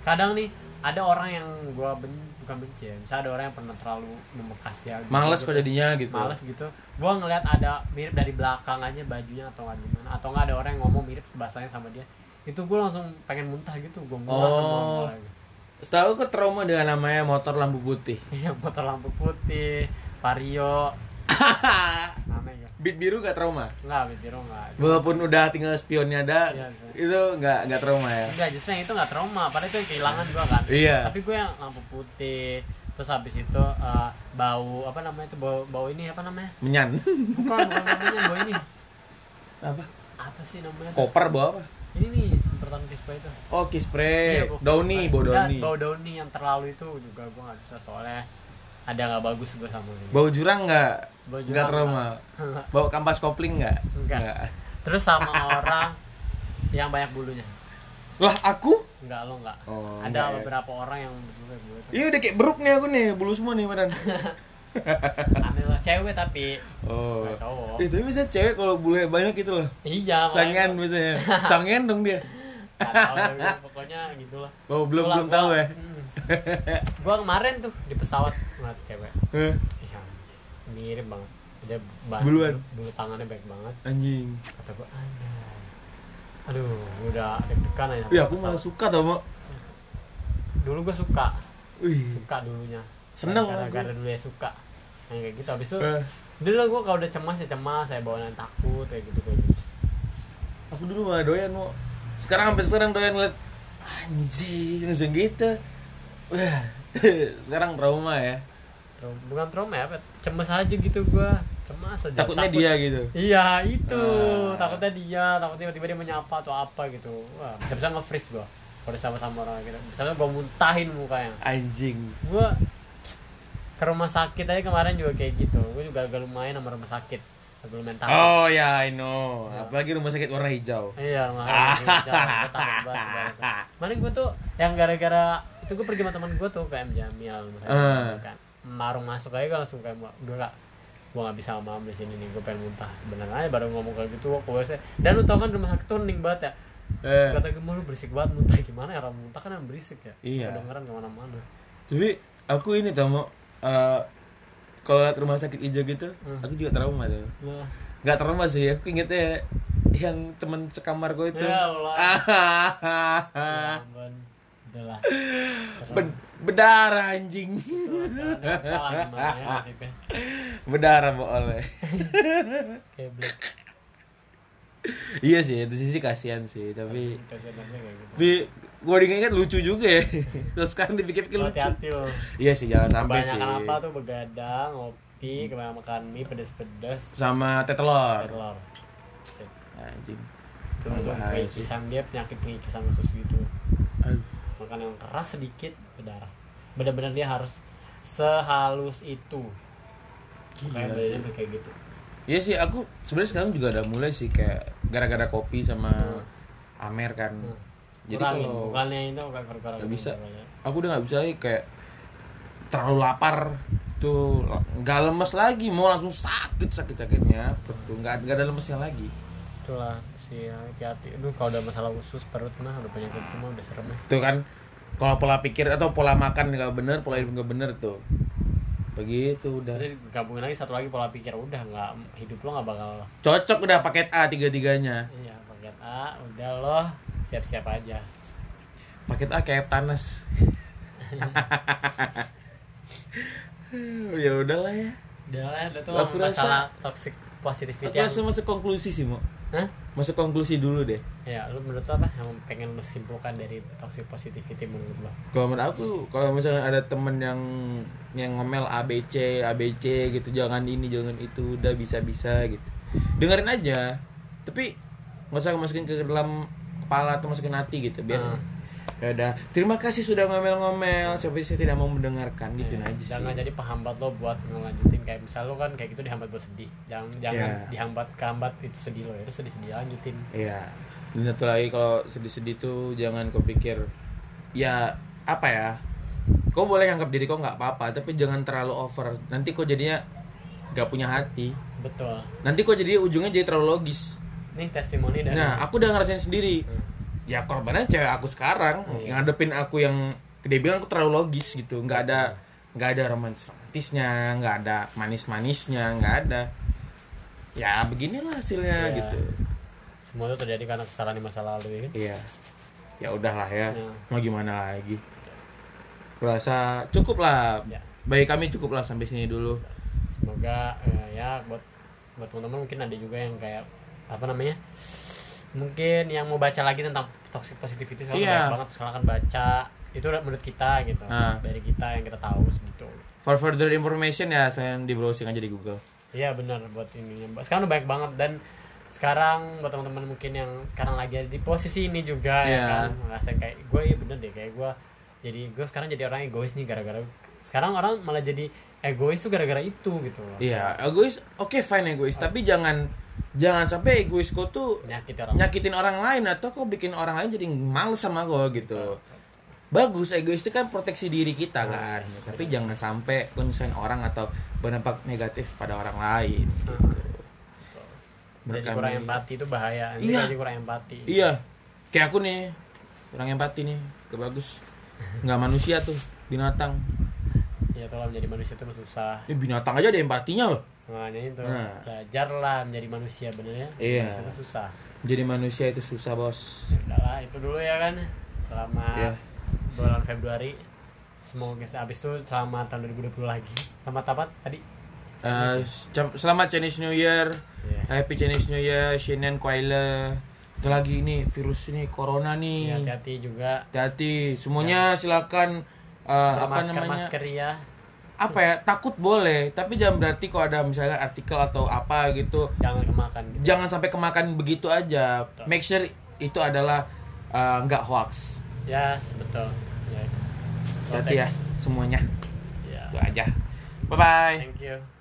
kadang nih ada orang yang gue ben bukan benci ya misalnya ada orang yang pernah terlalu membekas ya gitu, males gitu. kok jadinya gitu males gitu gue ngeliat ada mirip dari belakang aja bajunya atau nggak gimana atau nggak ada orang yang ngomong mirip bahasanya sama dia itu gue langsung pengen muntah gitu gue muntah Oh. sama mual gitu. Setahu aku trauma dengan namanya motor lampu putih. Iya motor lampu putih vario. Ya? Beat biru gak trauma? Nggak biru nggak. Walaupun udah tinggal spionnya ada Iya, itu nggak nggak trauma ya? Enggak justru yang itu nggak trauma. Padahal itu yang kehilangan juga kan. Iya. tapi gue yang lampu putih terus habis itu eh, bau apa namanya itu bau bau ini apa namanya? Menyan. Bukan bukan namanya bau ini. Apa? Apa sih namanya koper bawa apa ini nih semprotan kispa itu. Oh key spray Iya, Downy bau Downy. bau dauni yang terlalu itu juga gue nggak bisa soalnya ada nggak bagus gue sama ini bau jurang nggak? Bau nggak trauma bau kampas kopling nggak? Enggak. terus sama orang yang banyak bulunya. Lah aku? Enggak lo enggak Oh, ada enggak ya. beberapa orang yang bulu bulu itu. Iya udah kayak beruk nih aku nih bulu semua nih badan. Aneh lah cewek tapi oh. Cowok Eh, tapi bisa cewek kalau bulu banyak gitu loh. Iya sangen biasanya. Sangen dong dia. Tahu, tapi pokoknya gitu lah oh belum Itulah belum gua- tahu ya. Hmm. gua kemarin tuh di pesawat ngeliat cewek. Eh, Iya, mirip banget. Dia ba- Buluan. bulu, tangannya baik banget. Anjing. Kata gua aduh udah deg-degan aja iya aku malah suka tau mau dulu gua suka. Wih. Suka dulunya. Seneng aku. gara-gara dulu ya suka. Yang kayak gitu. Habis itu Eh, dulu lah gua kalau udah cemas ya cemas saya bawaan takut kayak gitu kayak gitu. Aku dulu malah doyan mau sekarang sampai sekarang doyan ngeliat anjing langsung gitu. Wah, sekarang trauma ya. Bukan trauma ya cemas aja gitu gua. Cemas aja. Takutnya Takut- dia gitu. iya itu. Ah. takutnya dia takutnya tiba-tiba dia menyapa atau apa gitu. Wah bisa bisa nge-freeze gua. Kalau sama-sama orang gitu. Misalnya gua muntahin mukanya. Anjing. gua ke rumah sakit aja kemarin juga kayak gitu gua juga agak lumayan sama rumah sakit agak lumayan takut Oh ya, I know. Apalagi rumah sakit warna hijau. Iya, gua jalan, gua takut banget. Kemarin gue tuh yang gara-gara itu gue pergi sama teman gue tuh ke M Jamil Ah. kan. Marung masuk aja gue langsung kayak gue gak gue gak bisa sama di sini nih gue pengen muntah bener aja baru ngomong kayak gitu ke WC dan lu tau kan rumah sakit tuh hening banget ya Eh, kata gue mau lu berisik banget muntah gimana ya orang muntah kan yang berisik ya Iya. kedengeran ke mana-mana tapi aku ini tau mau eh, kalau liat rumah sakit hijau gitu, Hmm. aku juga trauma tuh. nah Gak trauma sih, aku ingetnya yang temen sekamar gue itu. Ya Allah. ya ampun udah lah Serem. Bed- berdarah anjing. Ya berdarah boleh. iya sih, itu sisi kasihan sih, tapi kasihan gitu tapi gue diingat lucu juga ya. Terus sekarang dipikir-pikir lucu. hati-hati Iya sih, jangan sampai sih. kebanyakan apa tuh begadang ngopi kebanyakan makan mie pedes-pedes Sama teh telur. telur. Anjing. itu tuh pengikisan dia penyakit pengikisan khusus gitu Aduh. makan yang keras sedikit berdarah benar-benar dia harus sehalus itu kayak kayak gitu Iya sih, aku sebenarnya sekarang juga udah mulai sih kayak gara-gara kopi sama Amer kan. Hmm. Jadi kalau bukannya itu kayak kurang nggak bisa, aku udah nggak bisa lagi kayak terlalu lapar tuh nggak lemes lagi mau langsung sakit sakit sakitnya tuh nggak nggak ada lemesnya lagi. Itulah si hati-hati. Aduh kalau udah masalah usus perut mah udah penyakit itu mah udah serem ya. Tuh kan kalau pola pikir atau pola makan nggak bener pola hidup nggak bener tuh. Begitu udah. Jadi gabungin lagi satu lagi pola pikir udah nggak hidup lo nggak bakal cocok udah paket A tiga tiganya iya paket A udah loh siap-siap aja. Paket A kayak tanas ya udahlah ya. Udah lah udah tuh Aku rasa- masalah toxic positivity aku yang masuk konklusi sih mau Hah? masuk konklusi dulu deh. Ya lu menurut lo apa yang pengen lu simpulkan dari toxic positivity menurut lo kalau menurut aku kalau misalnya ada temen yang yang ngomel ABC ABC gitu jangan ini jangan itu udah bisa bisa gitu. Dengerin aja. Tapi nggak usah masukin ke dalam kepala atau masukin hati gitu biar Hmm. ya udah terima kasih sudah ngomel-ngomel siapa saya tidak mau mendengarkan gitu Ya, aja sih jangan jadi penghambat lo buat ngelanjutin kayak misal lo kan kayak gitu dihambat buat sedih jangan jangan Ya. dihambat kehambat itu sedih lo ya itu sedih sedih lanjutin Iya. Dan satu lagi kalau sedih-sedih tuh jangan kau pikir ya apa ya? Kau boleh anggap diri kau nggak apa-apa, tapi jangan terlalu over. Nanti kau jadinya nggak punya hati. betul Nanti kau jadi ujungnya jadi terlalu logis. Nih testimoni dari Nah, aku udah ngerasain sendiri. Hmm. Ya korbannya cewek aku sekarang Iya. yang ngadepin aku yang dia bilang aku terlalu logis gitu. nggak ada nggak ada romantis romantisnya, nggak ada manis manisnya, nggak ada. Ya beginilah hasilnya Iya. gitu. semua itu terjadi karena kesalahan di masa lalu ya kan Iya. Ya udahlah ya. Ya. Mau gimana lagi? Kurasa cukup lah. Ya. Bagi kami cukup lah sampai sini dulu. semoga eh, ya buat buat teman-teman mungkin ada juga yang kayak apa namanya mungkin yang mau baca lagi tentang toxic positivity soalnya Iya. banyak banget silakan baca itu menurut kita gitu Ah. dari kita yang kita tahu segitu For further information ya saya di browsing aja di Google. Iya benar buat ini. Sekarang udah banyak banget dan sekarang buat teman-teman mungkin yang sekarang lagi ada di posisi ini juga Iya. ya kan ngerasain kayak gue ya bener deh kayak gue jadi gue sekarang jadi orang egois nih gara-gara sekarang orang malah jadi egois tuh gara-gara itu gitu loh. Iya, egois oke fine egois, tapi jangan jangan sampai egois kau tuh Nyakit orang. nyakitin orang lain atau kau bikin orang lain jadi males sama kau gitu. Bagus egois itu kan proteksi diri kita kan, tapi jangan sampai nyusahin orang atau berdampak negatif pada orang lain. Jadi Berkami- kurang empati itu bahaya. Iya. jadi kurang empati. Iya, kayak aku nih, kurang empati nih, gak bagus. Nggak manusia tuh, binatang. Ya tolong menjadi manusia itu susah. Ini binatang aja ada empatinya loh. Makanya itu Nah. belajarlah menjadi manusia bener ya. Iya. Manusia itu susah. Jadi manusia itu susah bos. Ya udahlah itu dulu ya kan. Selamat Iya. bulan Februari. Semoga habis itu selamat tahun 2020 lagi. Selamat apa tadi? Eh, cap- selamat Chinese New Year, Iya. Happy Chinese New Year, Shinen Kwaile. Itu lagi ini virus ini corona Ya, nih. hati-hati juga. Hati-hati, semuanya silakan eh, apa namanya masker ya apa ya takut boleh tapi jangan berarti kalau ada misalnya artikel atau apa gitu jangan kemakan gitu. jangan sampai kemakan begitu aja. Make sure itu adalah nggak hoax. Ya betul. Ya. berarti ya semuanya. Ya. Itu aja. Bye bye thank you